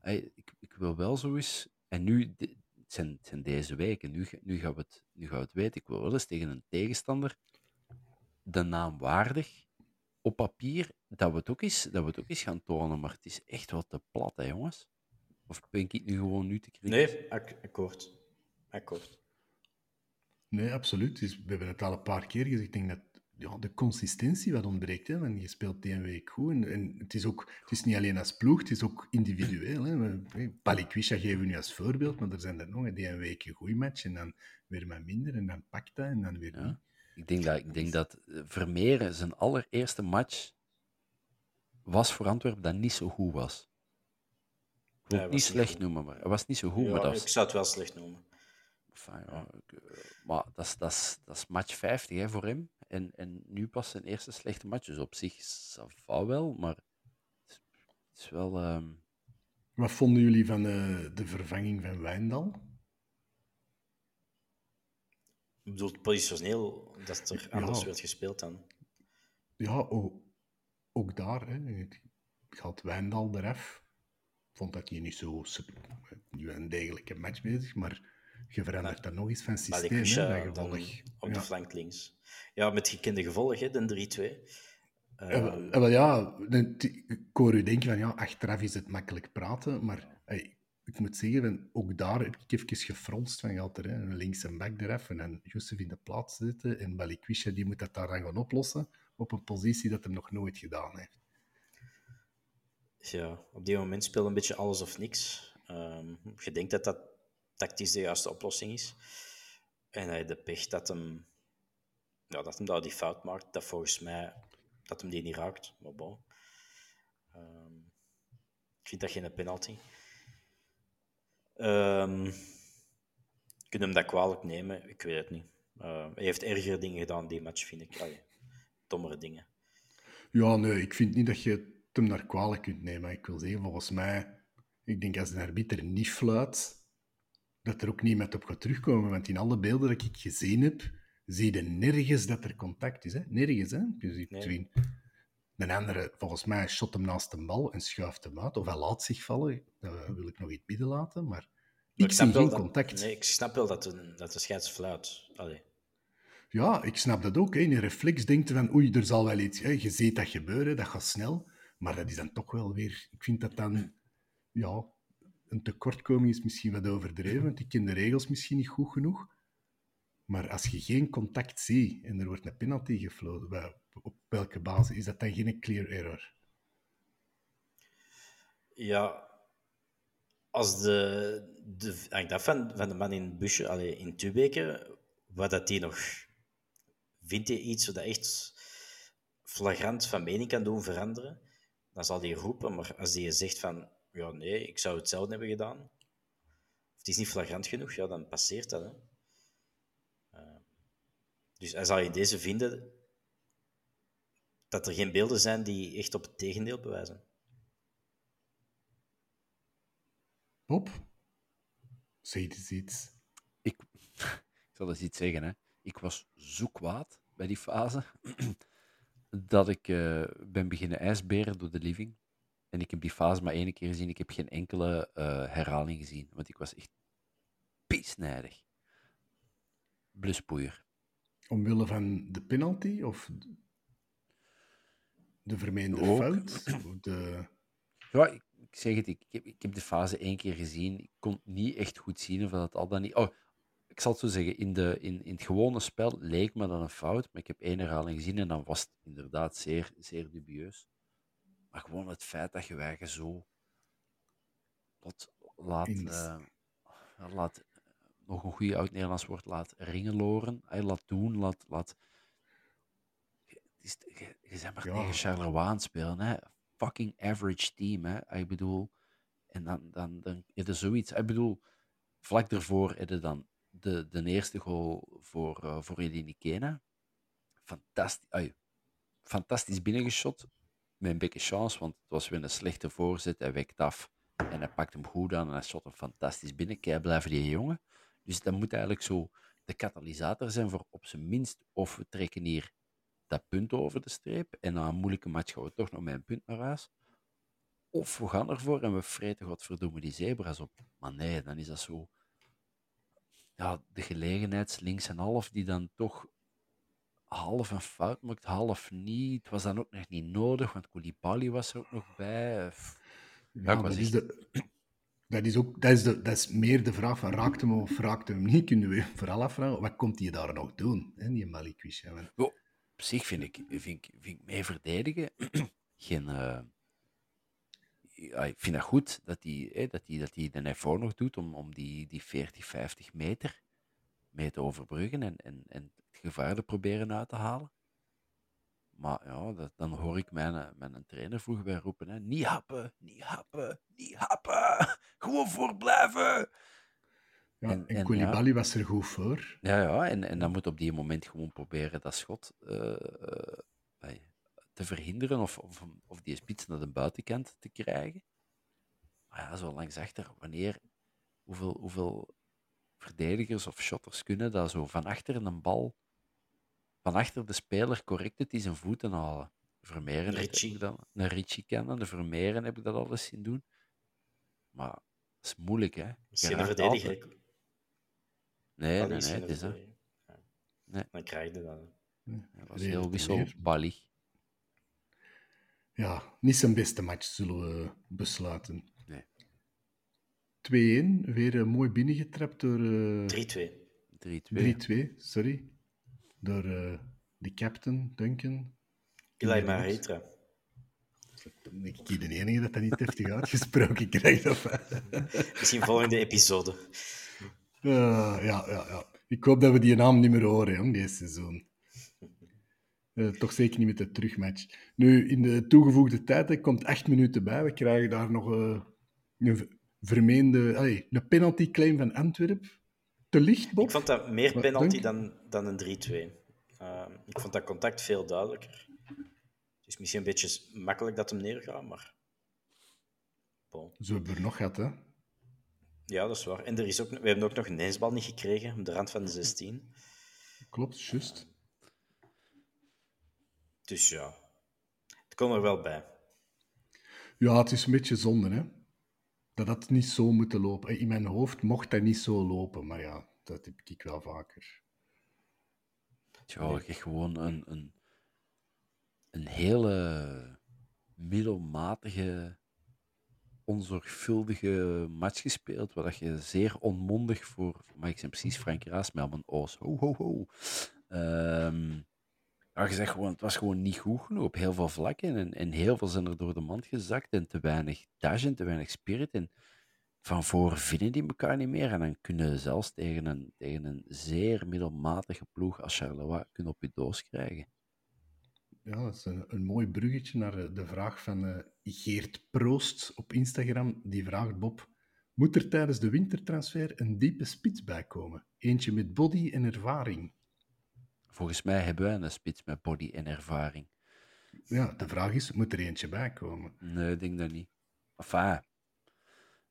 Hey, ik, ik wil wel zo eens... En nu, het zijn, het zijn deze weken, nu, nu, gaan we het, nu gaan we het weten. Ik wil wel eens tegen een tegenstander de naam waardig op papier, dat we, het ook eens, dat we het ook eens gaan tonen. Maar het is echt wat te plat, hè, jongens. Of ben ik nu gewoon nu te kritisch? Nee, ak- akkoord. Akkoord. Nee, absoluut. Dus we hebben het al een paar keer gezegd. Ik denk dat ja, de consistentie wat ontbreekt. Hè, want je speelt die een week goed. En, en het, is ook, het is niet alleen als ploeg, het is ook individueel. Hè. Geven we nu als voorbeeld, maar er zijn er nog die een week een goede match en dan weer wat minder en dan pakt dat en dan weer Ja. niet. Ik denk dat, ik denk dat eh, Vermeeren zijn allereerste match was voor Antwerpen dat niet zo goed was. Ik wil Ja, het niet slecht goed. noemen, maar hij was niet zo goed. Ja, maar dat ik zou het wel slecht noemen. enfin, ja, ik, eh, maar dat is, dat is, dat is match 50 hè, voor hem. En, en nu pas zijn eerste slechte match. Dus op zich va wel, maar het is, het is wel... ehm, Wat vonden jullie van eh, de vervanging van Wijndal? Ik bedoel, positioneel, dat er anders Ja. werd gespeeld dan. Ja, ook, ook daar. Hè. Het gaat Wijndal. Ik vond dat hij niet zo nu een degelijke match bezig, maar je verandert dan nog eens van systeem. Hè, dan gevolg. op de Ja. flank links. Ja, met gekende gevolgen, de 3-2. Ja, Ehm, wel- ja, wel ja, ik hoor u denken van ja, achteraf is het makkelijk praten, maar hey, ik moet zeggen, ook daar heb ik even gefronst van, je had er hè, een links en back eraf en in de plaats zitten en Balikwisha die moet dat daar dan gaan oplossen op een positie dat hem nog nooit gedaan heeft. ja, op die moment speelt een beetje alles of niks. Ehm, je denkt dat dat tactisch de juiste oplossing is. En hij de pech dat hem, ja, dat hem daar die fout maakt, dat volgens mij dat hem die niet raakt. Maar bon. Ehm, ik vind dat geen penalty. Um, kunnen hem dat kwalijk nemen? Ik weet het niet. Uh, hij heeft ergere dingen gedaan die match, vind ik. Allee, dommere dingen. Ja, nee, ik vind niet dat je het hem naar kwalijk kunt nemen. Ik wil zeggen, volgens mij, ik denk als een arbiter niet fluit, dat er ook niemand op gaat terugkomen. Want in alle beelden dat ik gezien heb, zie je nergens dat er contact is. Hè? Nergens, hè? Je ziet nee. Een andere, volgens mij, shot hem naast de bal en schuift hem uit. Of hij laat zich vallen. Dat wil ik nog iets bidden laten. Maar ik, zie geen contact. Nee, ik snap wel dat de, dat de scheids fluit. Allee. Ja, ik snap dat ook. Hè. In een reflex denkt van, oei, er zal wel iets... Hè. Je ziet dat gebeuren, dat gaat snel. Maar dat is dan toch wel weer... Ik vind dat dan... Ja, een tekortkoming is misschien wat overdreven, want ik ken de regels misschien niet goed genoeg. Maar als je geen contact ziet en er wordt een penalty gefloten, op welke basis is dat dan geen clear error? Ja, als de, de hangt af van, van de man in het busje, allee, in Tubeke, wat dat die nog vindt hij iets wat echt flagrant van mening kan doen veranderen, dan zal hij roepen. Maar als hij zegt van, ja nee, ik zou hetzelfde hebben gedaan, of het is niet flagrant genoeg, ja, dan passeert dat. Hè. Dus hij zal in deze vinden dat er geen beelden zijn die echt op het tegendeel bewijzen. Bob, zeg eens iets. Ik, ik zal eens iets zeggen. Hè. Ik was zo kwaad bij die fase dat ik uh, ben beginnen ijsberen door de living. En ik heb die fase maar één keer gezien. Ik heb geen enkele uh, herhaling gezien. Want ik was echt piesnijdig. Bluspoeier. Omwille van de penalty? Of de vermeende fout? De... Ja, ik, zeg het. Ik heb, ik heb de fase één keer gezien. Ik kon niet echt goed zien of dat al dan niet... Oh, ik zal het zo zeggen, in, de, in, in het gewone spel leek me dat een fout, maar ik heb één herhaling gezien en dan was het inderdaad zeer, zeer dubieus. Maar gewoon het feit dat je wijgen zo laat, laat, uh, laat eh, nog een goede oud-Nederlands woord, laat ringeloren, hij laat doen, laat... laat je, je bent maar ja. tegen Charleroi spelen, hè. Fucking average team, hè. Ik bedoel... En dan, dan, dan is er zoiets... Ik bedoel, vlak daarvoor is er dan de, de eerste goal voor, uh, voor Kena. Fantastisch, fantastisch binnengeschot. Met een beetje chance, want het was weer een slechte voorzet. Hij wekt af en hij pakt hem goed aan en hij shot hem fantastisch binnen. Kijk, blijven die jongen. Dus dat moet eigenlijk zo de katalysator zijn voor op zijn minst of we trekken hier dat punt over de streep en na een moeilijke match gaan we toch nog met een punt naar huis. Of we gaan ervoor en we vreten godverdomme die zebra's op. Maar nee, dan is dat zo ja, de gelegenheid links en half, die dan toch half een fout maakt, half niet. Het was dan ook nog niet nodig, want Koulibaly was er ook nog bij. Ja, dat, is de, dat, is ook, dat, is de, dat is meer de vraag van raakt hem of raakt hem niet, kunnen we vooral afvragen. Wat komt hij daar nog doen, hè, die Malikwish? op zich vind ik, vind, vind ik mee verdedigen geen... Uh, ja, ik vind dat goed dat hij, dat dat de effort nog doet om, om die, die 40, 50 meter mee te overbruggen en, en, en het gevaar te proberen uit te halen. Maar ja, dan hoor ik mijn, mijn trainer vroeger bij roepen: hè, niet happen, niet happen, niet happen, gewoon voorblijven. Ja, en, en Koulibaly was er goed voor. Ja, ja en, en dan moet op die moment gewoon proberen dat schot uh, uh, te verhinderen of, of, of die spits naar de buitenkant te krijgen. Maar ja, zo langs achter, wanneer, hoeveel, hoeveel verdedigers of shotters kunnen dat zo van achter een bal, van achter de speler correct het is een voeten halen. Vermeeren Richie. heb ik dat, een Richie kennen, de Vermeeren heb ik dat alles zien doen. Maar is moeilijk, hè. Misschien een verdediger. Nee, nee, nee, het is dat. Nee. Dan krijg je dat. Dat was heel wisselballig ja, niet zijn beste match, zullen we besluiten. Nee. 2-1, weer uh, mooi binnengetrapt door... Uh, 3-2. 3-2, sorry. Door uh, de captain, Duncan. Eli Maretra. Ik ben de enige dat dat niet heftig uitgesproken krijgt. Of... Misschien volgende episode. Uh, ja, ja, ja. Ik hoop dat we die naam niet meer horen, jong, deze seizoen. Uh, toch zeker niet met de terugmatch. Nu, in de toegevoegde tijd er komt acht minuten bij. We krijgen daar nog uh, een vermeende... Allez, een penalty claim van Antwerp. Te licht, Bob? Ik vond dat meer penalty dan, dan een 3-2. Uh, ik vond dat contact veel duidelijker. Is misschien een beetje makkelijk dat hem neergaat, maar... Bon. Zo hebben we er nog gehad, hè? Ja, dat is waar. En er is ook, we hebben ook nog een ijsbal niet gekregen op de rand van de 16. Klopt, juist. Dus ja, het komt er wel bij. Ja, het is een beetje zonde, hè? Dat had niet zo moeten lopen. In mijn hoofd mocht dat niet zo lopen, maar ja, dat heb ik wel vaker. Ja, je gewoon een, een, een hele middelmatige onzorgvuldige match gespeeld, waar je zeer onmondig voor, maar ik zijn precies Frank Raasmelman, Oos, ho ho ho. Um, je zegt gewoon, het was gewoon niet goed genoeg op heel veel vlakken en, en heel veel zijn er door de mand gezakt en te weinig dash en te weinig spirit en van voor vinden die elkaar niet meer en dan kunnen zelfs tegen een, tegen een zeer middelmatige ploeg als Charleroi kunnen op je doos krijgen. Ja, dat is een, een mooi bruggetje naar de, de vraag van uh, Geert Proost op Instagram. Die vraagt Bob, moet er tijdens de wintertransfer een diepe spits bij komen? Eentje met body en ervaring. Volgens mij hebben wij een spits met body en ervaring. Ja, de vraag is, moet er eentje bij komen? Nee, ik denk dat niet. Enfin...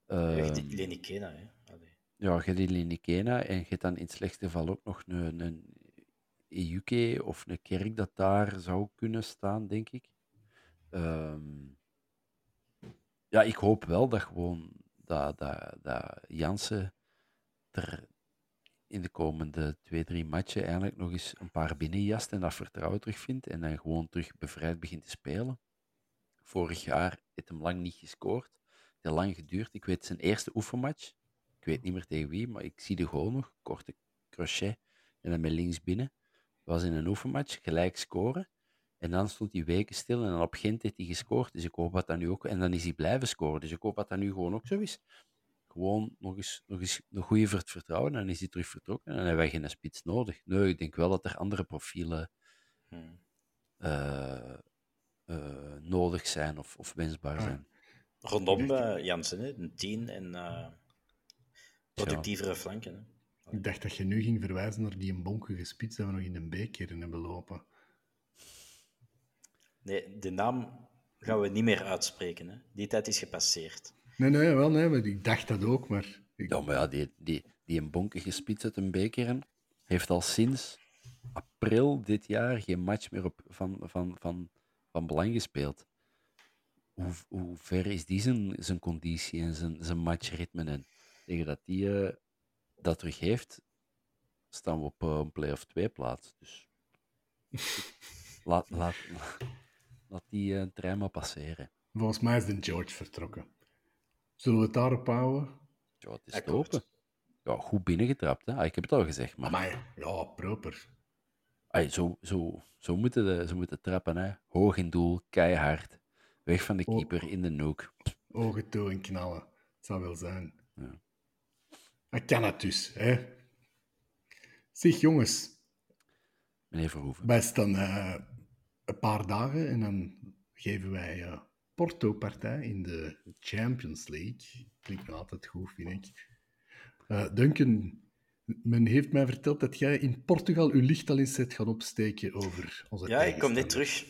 Uh, Echt Lenny Kena, hè? Allee. Ja, je hebt Lenny Kena en je hebt dan in het slechtste geval ook nog een, een UK of een kerk dat daar zou kunnen staan, denk ik. Um, ja, ik hoop wel dat gewoon dat, dat, dat Jansen er in de komende twee, drie matchen eigenlijk nog eens een paar binnenjast en dat vertrouwen terugvindt en dan gewoon terug bevrijd begint te spelen. Vorig jaar heeft hem lang niet gescoord. Het heeft lang geduurd. Ik weet zijn eerste oefenmatch. Ik weet niet meer tegen wie, maar ik zie de goal nog. Korte crochet en dan met links binnen was in een oefenmatch, gelijk scoren. En dan stond hij weken stil en dan op Gent heeft hij gescoord. Dus ik hoop dat dat nu ook... En dan is hij blijven scoren. Dus ik hoop dat dat nu gewoon ook zo is. Gewoon nog eens, nog eens een goede voor het vertrouwen. En dan is hij terug vertrokken. En dan hebben wij geen spits nodig. Nee, ik denk wel dat er andere profielen hmm. uh, uh, nodig zijn of, of wensbaar zijn. Rondom uh, Jansen, hè? een tien en productievere flanken. Hè? Ik dacht dat je nu ging verwijzen naar die bonkige spits dat we nog in een beker hebben lopen. Nee, de naam gaan we niet meer uitspreken. Hè. Die tijd is gepasseerd. Nee, nee, wel, nee, maar ik dacht dat ook, maar... Ik... Ja, maar ja, die, die, die een bonkige spits uit een beker heeft al sinds april dit jaar geen match meer op, van, van, van, van belang gespeeld. Hoe, hoe ver is die zijn, zijn conditie en zijn, zijn matchritme? En tegen dat die uh, dat terug heeft, staan we op uh, een play-off 2 plaats. Dus laat, laat, laat die uh, trein maar passeren. Volgens mij is de George vertrokken. Zullen we het daarop houden? Ja, het is open. Ja, goed binnengetrapt, hè? Ah, ik heb het al gezegd. Maar, maar ja, proper. Ay, zo, zo, zo, moeten de, zo moeten trappen, hè? Hoog in doel, keihard. Weg van de keeper, in de noek. Ogen toe en knallen. Het zou wel zijn. Ja. Dat kan het dus, hè? Zeg, jongens. Meneer Verhoeven. Wij staan uh, een paar dagen en dan geven wij uh, Porto-partij in de Champions League. Klinkt me altijd goed, vind ik. Uh, Duncan, men heeft mij verteld dat jij in Portugal uw licht al eens zet gaan opsteken over onze Ja, ik kom net terug.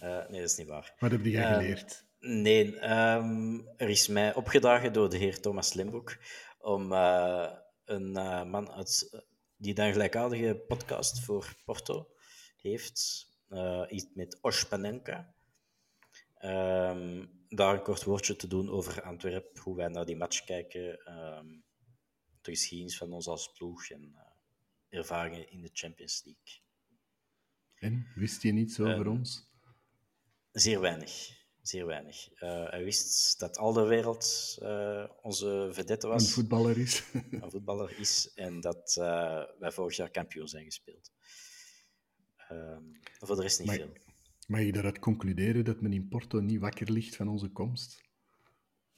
nee, dat is niet waar. Wat heb jij geleerd? Nee, um, er is mij opgedragen door de heer Thomas Limboek om uh, een uh, man uit, die dan gelijkaardige podcast voor Porto heeft, uh, iets met Ospanenka. Um, daar een kort woordje te doen over Antwerpen, hoe wij naar die match kijken, um, de geschiedenis van ons als ploeg en ervaringen in de Champions League. En, wist je niets over ons? Zeer weinig zeer weinig. Uh, hij wist dat al de wereld uh, onze vedette was. Een voetballer is. een voetballer is. En dat uh, wij vorig jaar kampioen zijn gespeeld. Ehm, voor de rest niet veel. Mag je daaruit concluderen dat men in Porto niet wakker ligt van onze komst?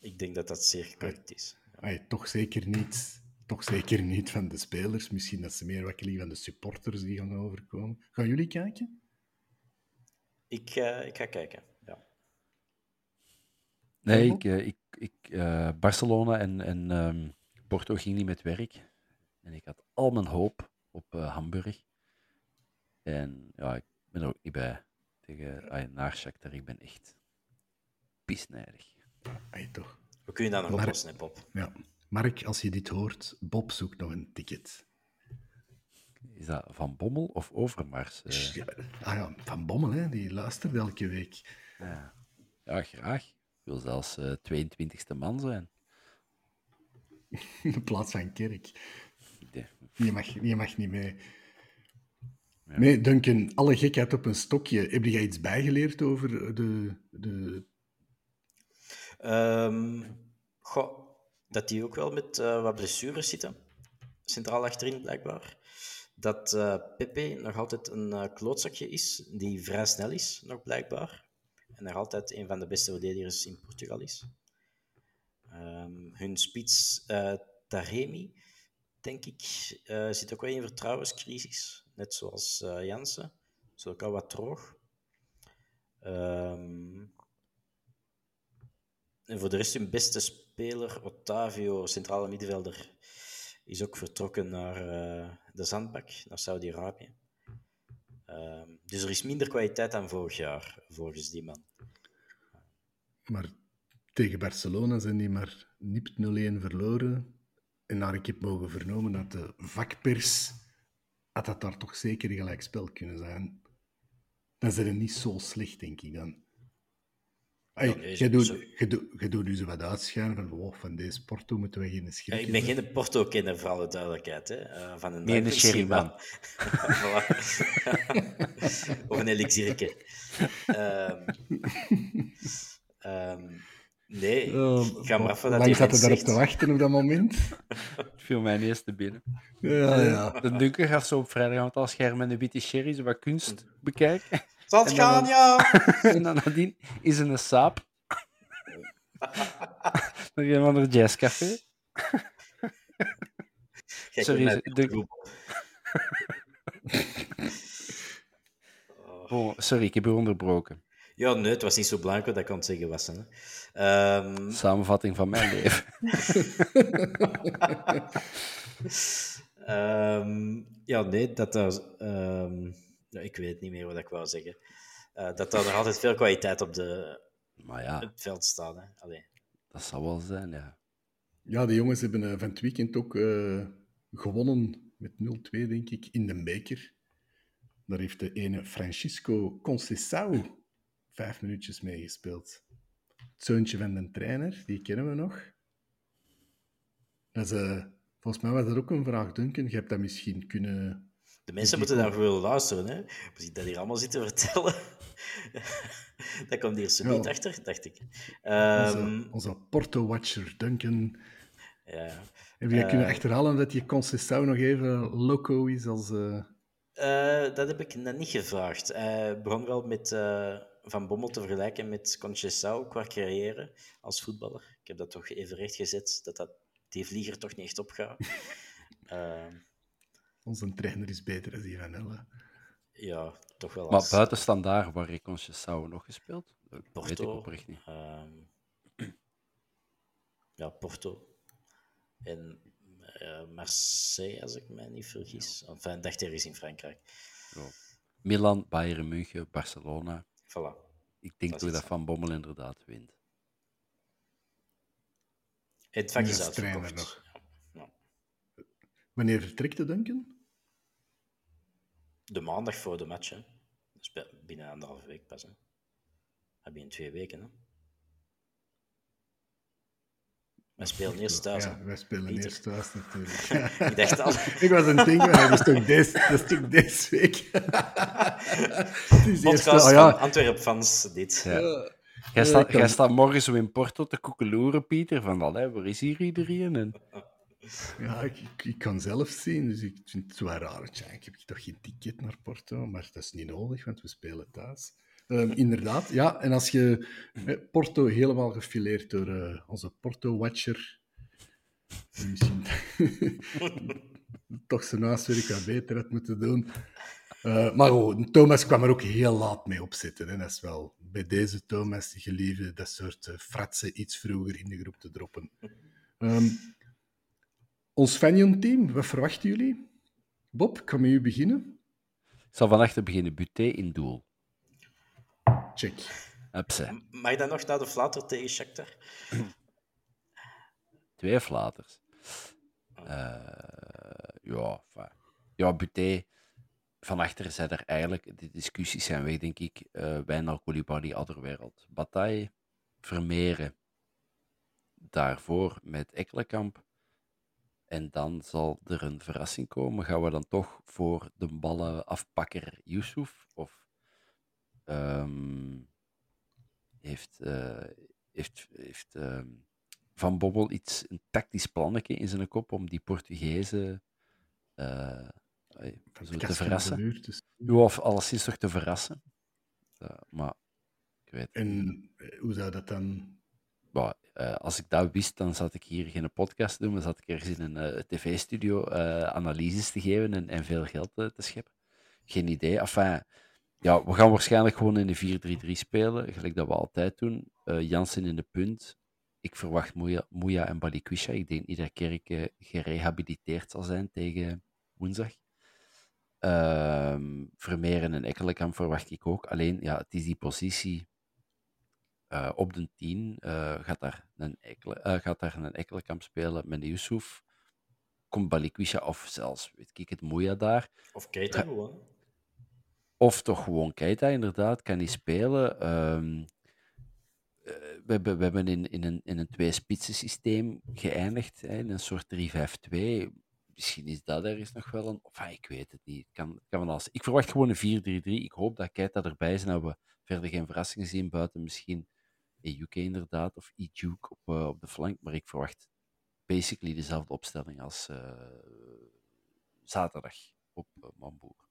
Ik denk dat dat zeer correct is. Ay, toch, zeker niet, toch zeker niet van de spelers. Misschien dat ze meer wakker liggen van de supporters die gaan overkomen. Gaan jullie kijken? Ik, eh, ik ga kijken. Nee, ik, eh, ik, ik, eh, Barcelona en, en ehm, Porto ging niet met werk. En ik had al mijn hoop op eh, Hamburg. En ja, ik ben er ook niet bij. Tegen uh, naar Shakhtar. Ik ben echt pisnijdig. Hey, toch. We kunnen dat nog Maar- oplossen, hè, Pop. Ja. Mark, als je dit hoort, Bob zoekt nog een ticket. Is dat Van Bommel of Overmars? Eh, Ja, ah ja, Van Bommel, hè, die luistert elke week. ja. ja, graag. Ik wil zelfs eh 22e man zijn. In de plaats van Kerk. Je mag, je mag niet mee. Nee, Duncan, alle gekheid op een stokje. Heb jij iets bijgeleerd over de, de... Ehm, goh, dat die ook wel met eh, wat blessures zitten. Centraal achterin, blijkbaar. Dat eh Pepe nog altijd een eh, klootzakje is, die vrij snel is, nog blijkbaar. En nog altijd een van de beste verdedigers in Portugal is. Ehm, hun spits eh Taremi, denk ik, eh, zit ook wel in vertrouwenscrisis. Net zoals eh Jansen. Is ook al wat droog. Ehm, en voor de rest, hun beste speler, Otavio, centrale middenvelder, is ook vertrokken naar de zandbak, naar Saudi-Arabië. Ehm, dus er is minder kwaliteit dan vorig jaar, volgens die man. Maar tegen Barcelona zijn die maar nipt 0-1 verloren. En naar ik heb mogen vernomen uit de vakpers, dat daar toch zeker een gelijkspel kunnen zijn. Dan zijn ze niet zo slecht, denk ik dan. Jij, doet, zo- jij, doet, jij doet nu zo wat uitschijnen van, wow, van deze Porto moeten we geen schrik ik ben geen Porto-kenner, voor alle duidelijkheid. Hè. Eh, van een Nee, een sherryman. of een elixierke. Ehm, ehm, nee, Oh, ik ga maar af dat Lang die zat er daarop te wachten op dat moment. Het viel mij ineens te binnen. Ja, ja. De Dunker gaat zo op vrijdagavond als scherm met een witte sherry zo wat kunst bekijken. Zal het En dan- gaan, ja! en dan nadien is een saap. Naar een ander jazzcafé. Sorry, de-. Oh, sorry, ik heb u onderbroken. Ja, nee, het was niet zo belangrijk wat ik aan het zeggen was. Hè. Ehm, Samenvatting van mijn leven. ehm, ja, nee, dat er... ja, ik weet niet meer wat ik wou zeggen. Eh, dat er nog altijd veel kwaliteit op de, Maar ja, het veld staat. Hè. Allee. dat zal wel zijn, ja. Ja, de jongens hebben eh, van het weekend ook eh, gewonnen met 0-2, denk ik, in de beker. Daar heeft de ene Francisco Conceição vijf minuutjes meegespeeld. Het zoontje van de trainer, die kennen we nog. Dat is, eh, volgens mij was dat ook een vraag, Duncan. Je hebt dat misschien kunnen... De mensen moeten daar willen luisteren. Hè. We zien dat hier allemaal zitten vertellen. dat komt hier zo niet Ja. achter, dacht ik. Onze, Ehm, onze Porto-watcher Duncan. ja. Heb je Eh. kunnen achterhalen dat die Conceição nog even loco is als... eh, Eh, dat heb ik net niet gevraagd. Hij begon wel met eh, Van Bommel te vergelijken met Conceição qua carrière als voetballer. Ik heb dat toch even rechtgezet, dat, dat die vlieger toch niet echt opgaat. Onze trainer is beter dan die van Helle. ja, toch wel Maar als buiten standaard, waar heeft Conceição nog gespeeld? Dat weet ik Porto. oprecht niet. ehm, ja, Porto. En eh, Marseille, als ik mij niet vergis. Enfin, dacht er is in Frankrijk. Zo. Milan, Bayern München, Barcelona. Voilà. Ik denk Dat dat. Van Bommel inderdaad wint. Het vak is uitverkocht. nog. Ja. Ja. Wanneer vertrekt de Duncan? De maandag voor de match, hè. Dus bi- binnen anderhalve week pas. Hè. Heb je in twee weken, hè. Wij spelen eerst thuis. Ja, hè. wij spelen Pieter. eerst thuis natuurlijk. Ik dacht al. Ik was het denken, maar dat is toch deze, dat is toch deze week? Het is eerst, Podcast oh ja, van Antwerp-fans, dit. Ja. Jij, staat morgen zo in Porto te koekeloeren, Pieter. Van, allee, waar is hier iedereen? En, ja ik, ik, kan zelf zien, dus ik vind het wel raar. Tja, ik heb toch geen ticket naar Porto, maar dat is niet nodig, want we spelen thuis. Ehm, inderdaad, ja. En als je eh, Porto helemaal gefileerd door eh, onze Porto-watcher, die misschien toch zijn huiswerk wat beter had moeten doen. Uh, maar oh, Thomas kwam er ook heel laat mee opzetten. Hè. Dat is wel bij deze Thomas geliefde dat soort uh, fratsen iets vroeger in de groep te droppen. Um, ons Fanion-team, wat verwachten jullie? Bob, kan met u beginnen? Ik zal van achter beginnen. Buté in doel. Check. Upse. Mag je dan nog naar de flater tegen Shakhtar? Twee flaters. Uh, ja, ja, Buté. Van achter zijn er eigenlijk, de discussies zijn weg, denk ik. Uh, Wijnal, Koulibaly, Adderwereld. Bataille, Vermeeren. Daarvoor met Ekkelenkamp. En dan zal er een verrassing komen. Gaan we dan toch voor de ballenafpakker Yusuf? Of um, heeft, uh, heeft, heeft uh, Van Bommel iets, een tactisch plannetje in zijn kop om die Portugezen uh, zo te verrassen? Dus... Ja, of alleszins toch te verrassen. maar ik weet En hoe zou dat dan uh, als ik dat wist, dan zat ik hier geen podcast doen, maar zat ik ergens in een uh, tv-studio uh, analyses te geven en, en veel geld te scheppen. Geen idee. Enfin, ja, we gaan waarschijnlijk gewoon in de 4-3-3 spelen, gelijk dat we altijd doen. Jansen in de punt. Ik verwacht Moeja, en Balikwisha. Ik denk niet dat Kerk gerehabiliteerd zal zijn tegen woensdag. Ehm, Vermeeren en Ekkelenkamp verwacht ik ook. Alleen, ja, het is die positie uh, op de 10 uh, eh, gaat, daar een Ekele, uh, gaat daar een Ekkelenkamp spelen met de Yusuf. Komt Balikwisha of zelfs, weet ik het, Moeja daar. Of Keita gewoon. Of toch gewoon Keita, inderdaad, kan die spelen. Um, we, hebben, we hebben in, in een, in een twee-spitsen systeem geëindigd, hè, in een soort 3-5-2. Misschien is dat ergens nog wel een. Of, ah, ik weet het niet. Kan, kan alles. Ik verwacht gewoon een 4-3-3. Ik hoop dat Keita erbij is en dat we verder geen verrassingen zien buiten misschien UK inderdaad, of E-Duke op, uh, op de flank. Maar ik verwacht basically dezelfde opstelling als uh, zaterdag op uh, Mamboer.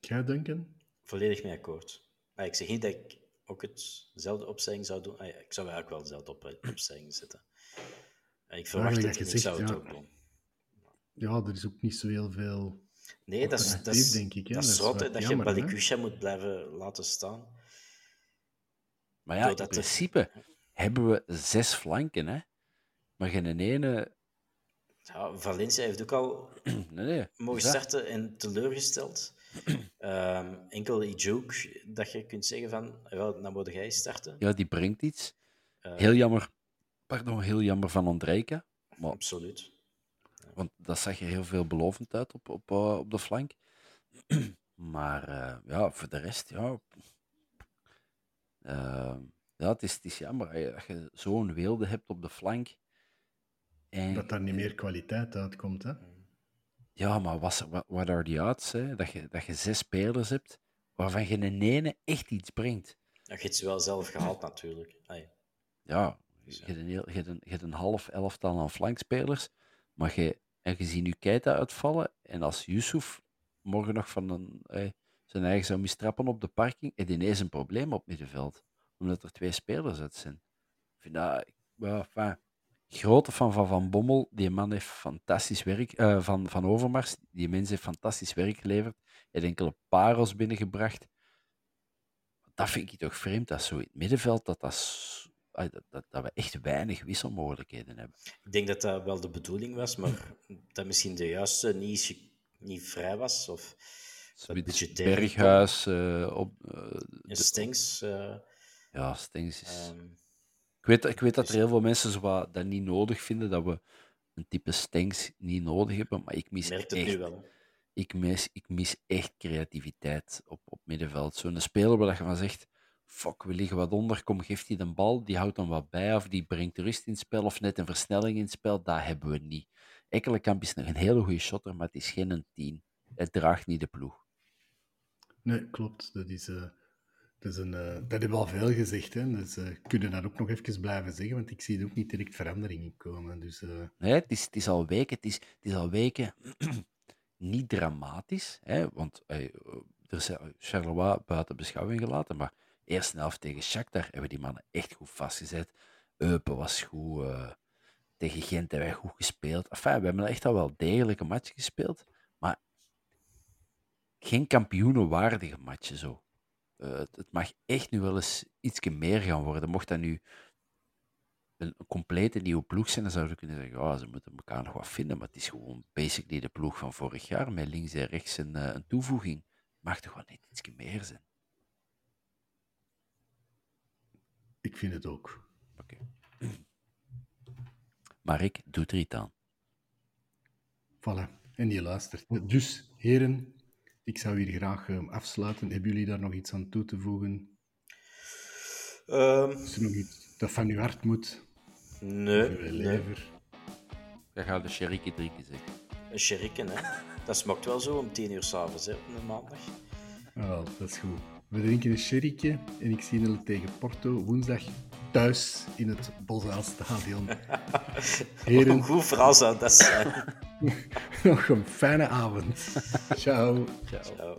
Jij denken? Volledig mee akkoord. Maar ik zeg niet dat ik ook hetzelfde opstelling zou doen. Ah, ja, ik zou eigenlijk wel dezelfde op, opstelling zetten. Ik verwacht het en ik zou het ja. ook doen. Ja, er is ook niet zo heel veel. Nee, dat is, dat is, denk ik, dat, is dat, dat je Balikusha moet blijven laten staan. Maar ja, in principe hebben we zes flanken, hè? Maar geen ene... Ja, Valencia heeft ook al nee, nee, mogen starten en teleurgesteld. um, enkel joke dat je kunt zeggen van, wel, dan moet jij starten. Ja, die brengt iets. Uh, heel jammer, pardon, heel jammer van Ondrejka. Maar, absoluut. Want dat zag je heel veelbelovend uit op, op, uh, op de flank. maar uh, ja, voor de rest, ja, uh, ja, het is, het is jammer dat je zo'n weelde hebt op de flank. En, dat daar niet meer kwaliteit uitkomt, hè? Ja, maar wat, wat, are the odds, hè? Dat, je, dat je zes spelers hebt waarvan je een ene echt iets brengt. Ja, je hebt ze wel zelf gehaald, natuurlijk. Ja, je hebt, een, je, hebt een, je hebt een half elftal aan flankspelers, maar je, en je ziet nu Keita uitvallen, en als Yusuf morgen nog van een, zijn eigen zou mistrappen op de parking, en ineens een probleem op middenveld. Omdat er twee spelers uit zijn. Ik vind dat... Enfin, grote fan van Van Bommel. Die man heeft fantastisch werk... Uh, van, van Overmars. Die mens heeft fantastisch werk geleverd. Hij heeft enkele parels binnengebracht. Dat vind ik toch vreemd, dat zo in het middenveld, dat, dat, dat, dat we echt weinig wisselmogelijkheden hebben. Ik denk dat dat wel de bedoeling was, maar dat misschien de juiste niet, niet vrij was. Of Berghuis. Uh, op, uh, Stings. Uh, ja, Stings is... Um, ik, weet, ik weet dat er heel veel mensen zo wat, dat niet nodig vinden, dat we een type Stings niet nodig hebben, maar ik mis echt... nu wel. Ik mis, ik mis echt creativiteit op, op middenveld. Zo'n speler waar je van zegt, fuck, we liggen wat onder, kom, geeft hij de bal, die houdt dan wat bij, of die brengt rust in het spel, of net een versnelling in het spel, dat hebben we niet. Ekkelenkamp is nog een hele goede shotter, maar het is geen een tien. Het draagt niet de ploeg. Nee, klopt. Dat is, uh, dat is een, uh, dat hebben we al veel gezegd. Hè. Dus uh, kunnen dat ook nog even blijven zeggen, want ik zie er ook niet direct veranderingen komen. Dus, Nee, het is, het is al weken, het is, het is al weken niet dramatisch. Hè, want er is Charleroi buiten beschouwing gelaten, maar eerst helft tegen Shakhtar hebben die mannen echt goed vastgezet. Eupen was goed. tegen Gent hebben wij goed gespeeld. Enfin, we hebben echt al wel degelijke match gespeeld. Geen kampioenenwaardige matchen zo. Eh, het, het mag echt nu wel eens iets meer gaan worden. Mocht dat nu een, een complete nieuwe ploeg zijn, dan zouden we kunnen zeggen, oh, ze moeten elkaar nog wat vinden, maar het is gewoon basically de ploeg van vorig jaar, met links en rechts een, eh, een toevoeging. Mag toch wel net iets meer zijn. Ik vind het ook. Oké. Maar ik doe er iets aan. Voilà. En je luistert. Dus, heren, ik zou hier graag um, afsluiten. Hebben jullie daar nog iets aan toe te voegen? Um, Is er nog iets dat van uw hart moet? nee, Of uw nee. lever? Jij gaat de sherryke drinken, zeg. Een sherryken, hè. Dat smaakt wel zo om tien uur s'avonds, hè, op een maandag. Ah, wel, dat is goed. We drinken een sherrytje en ik zie jullie tegen Porto woensdag thuis in het Bosaalstadion. Wat Heren, een goed verhaal zou dat zijn. nog een fijne avond. Ciao. Ciao.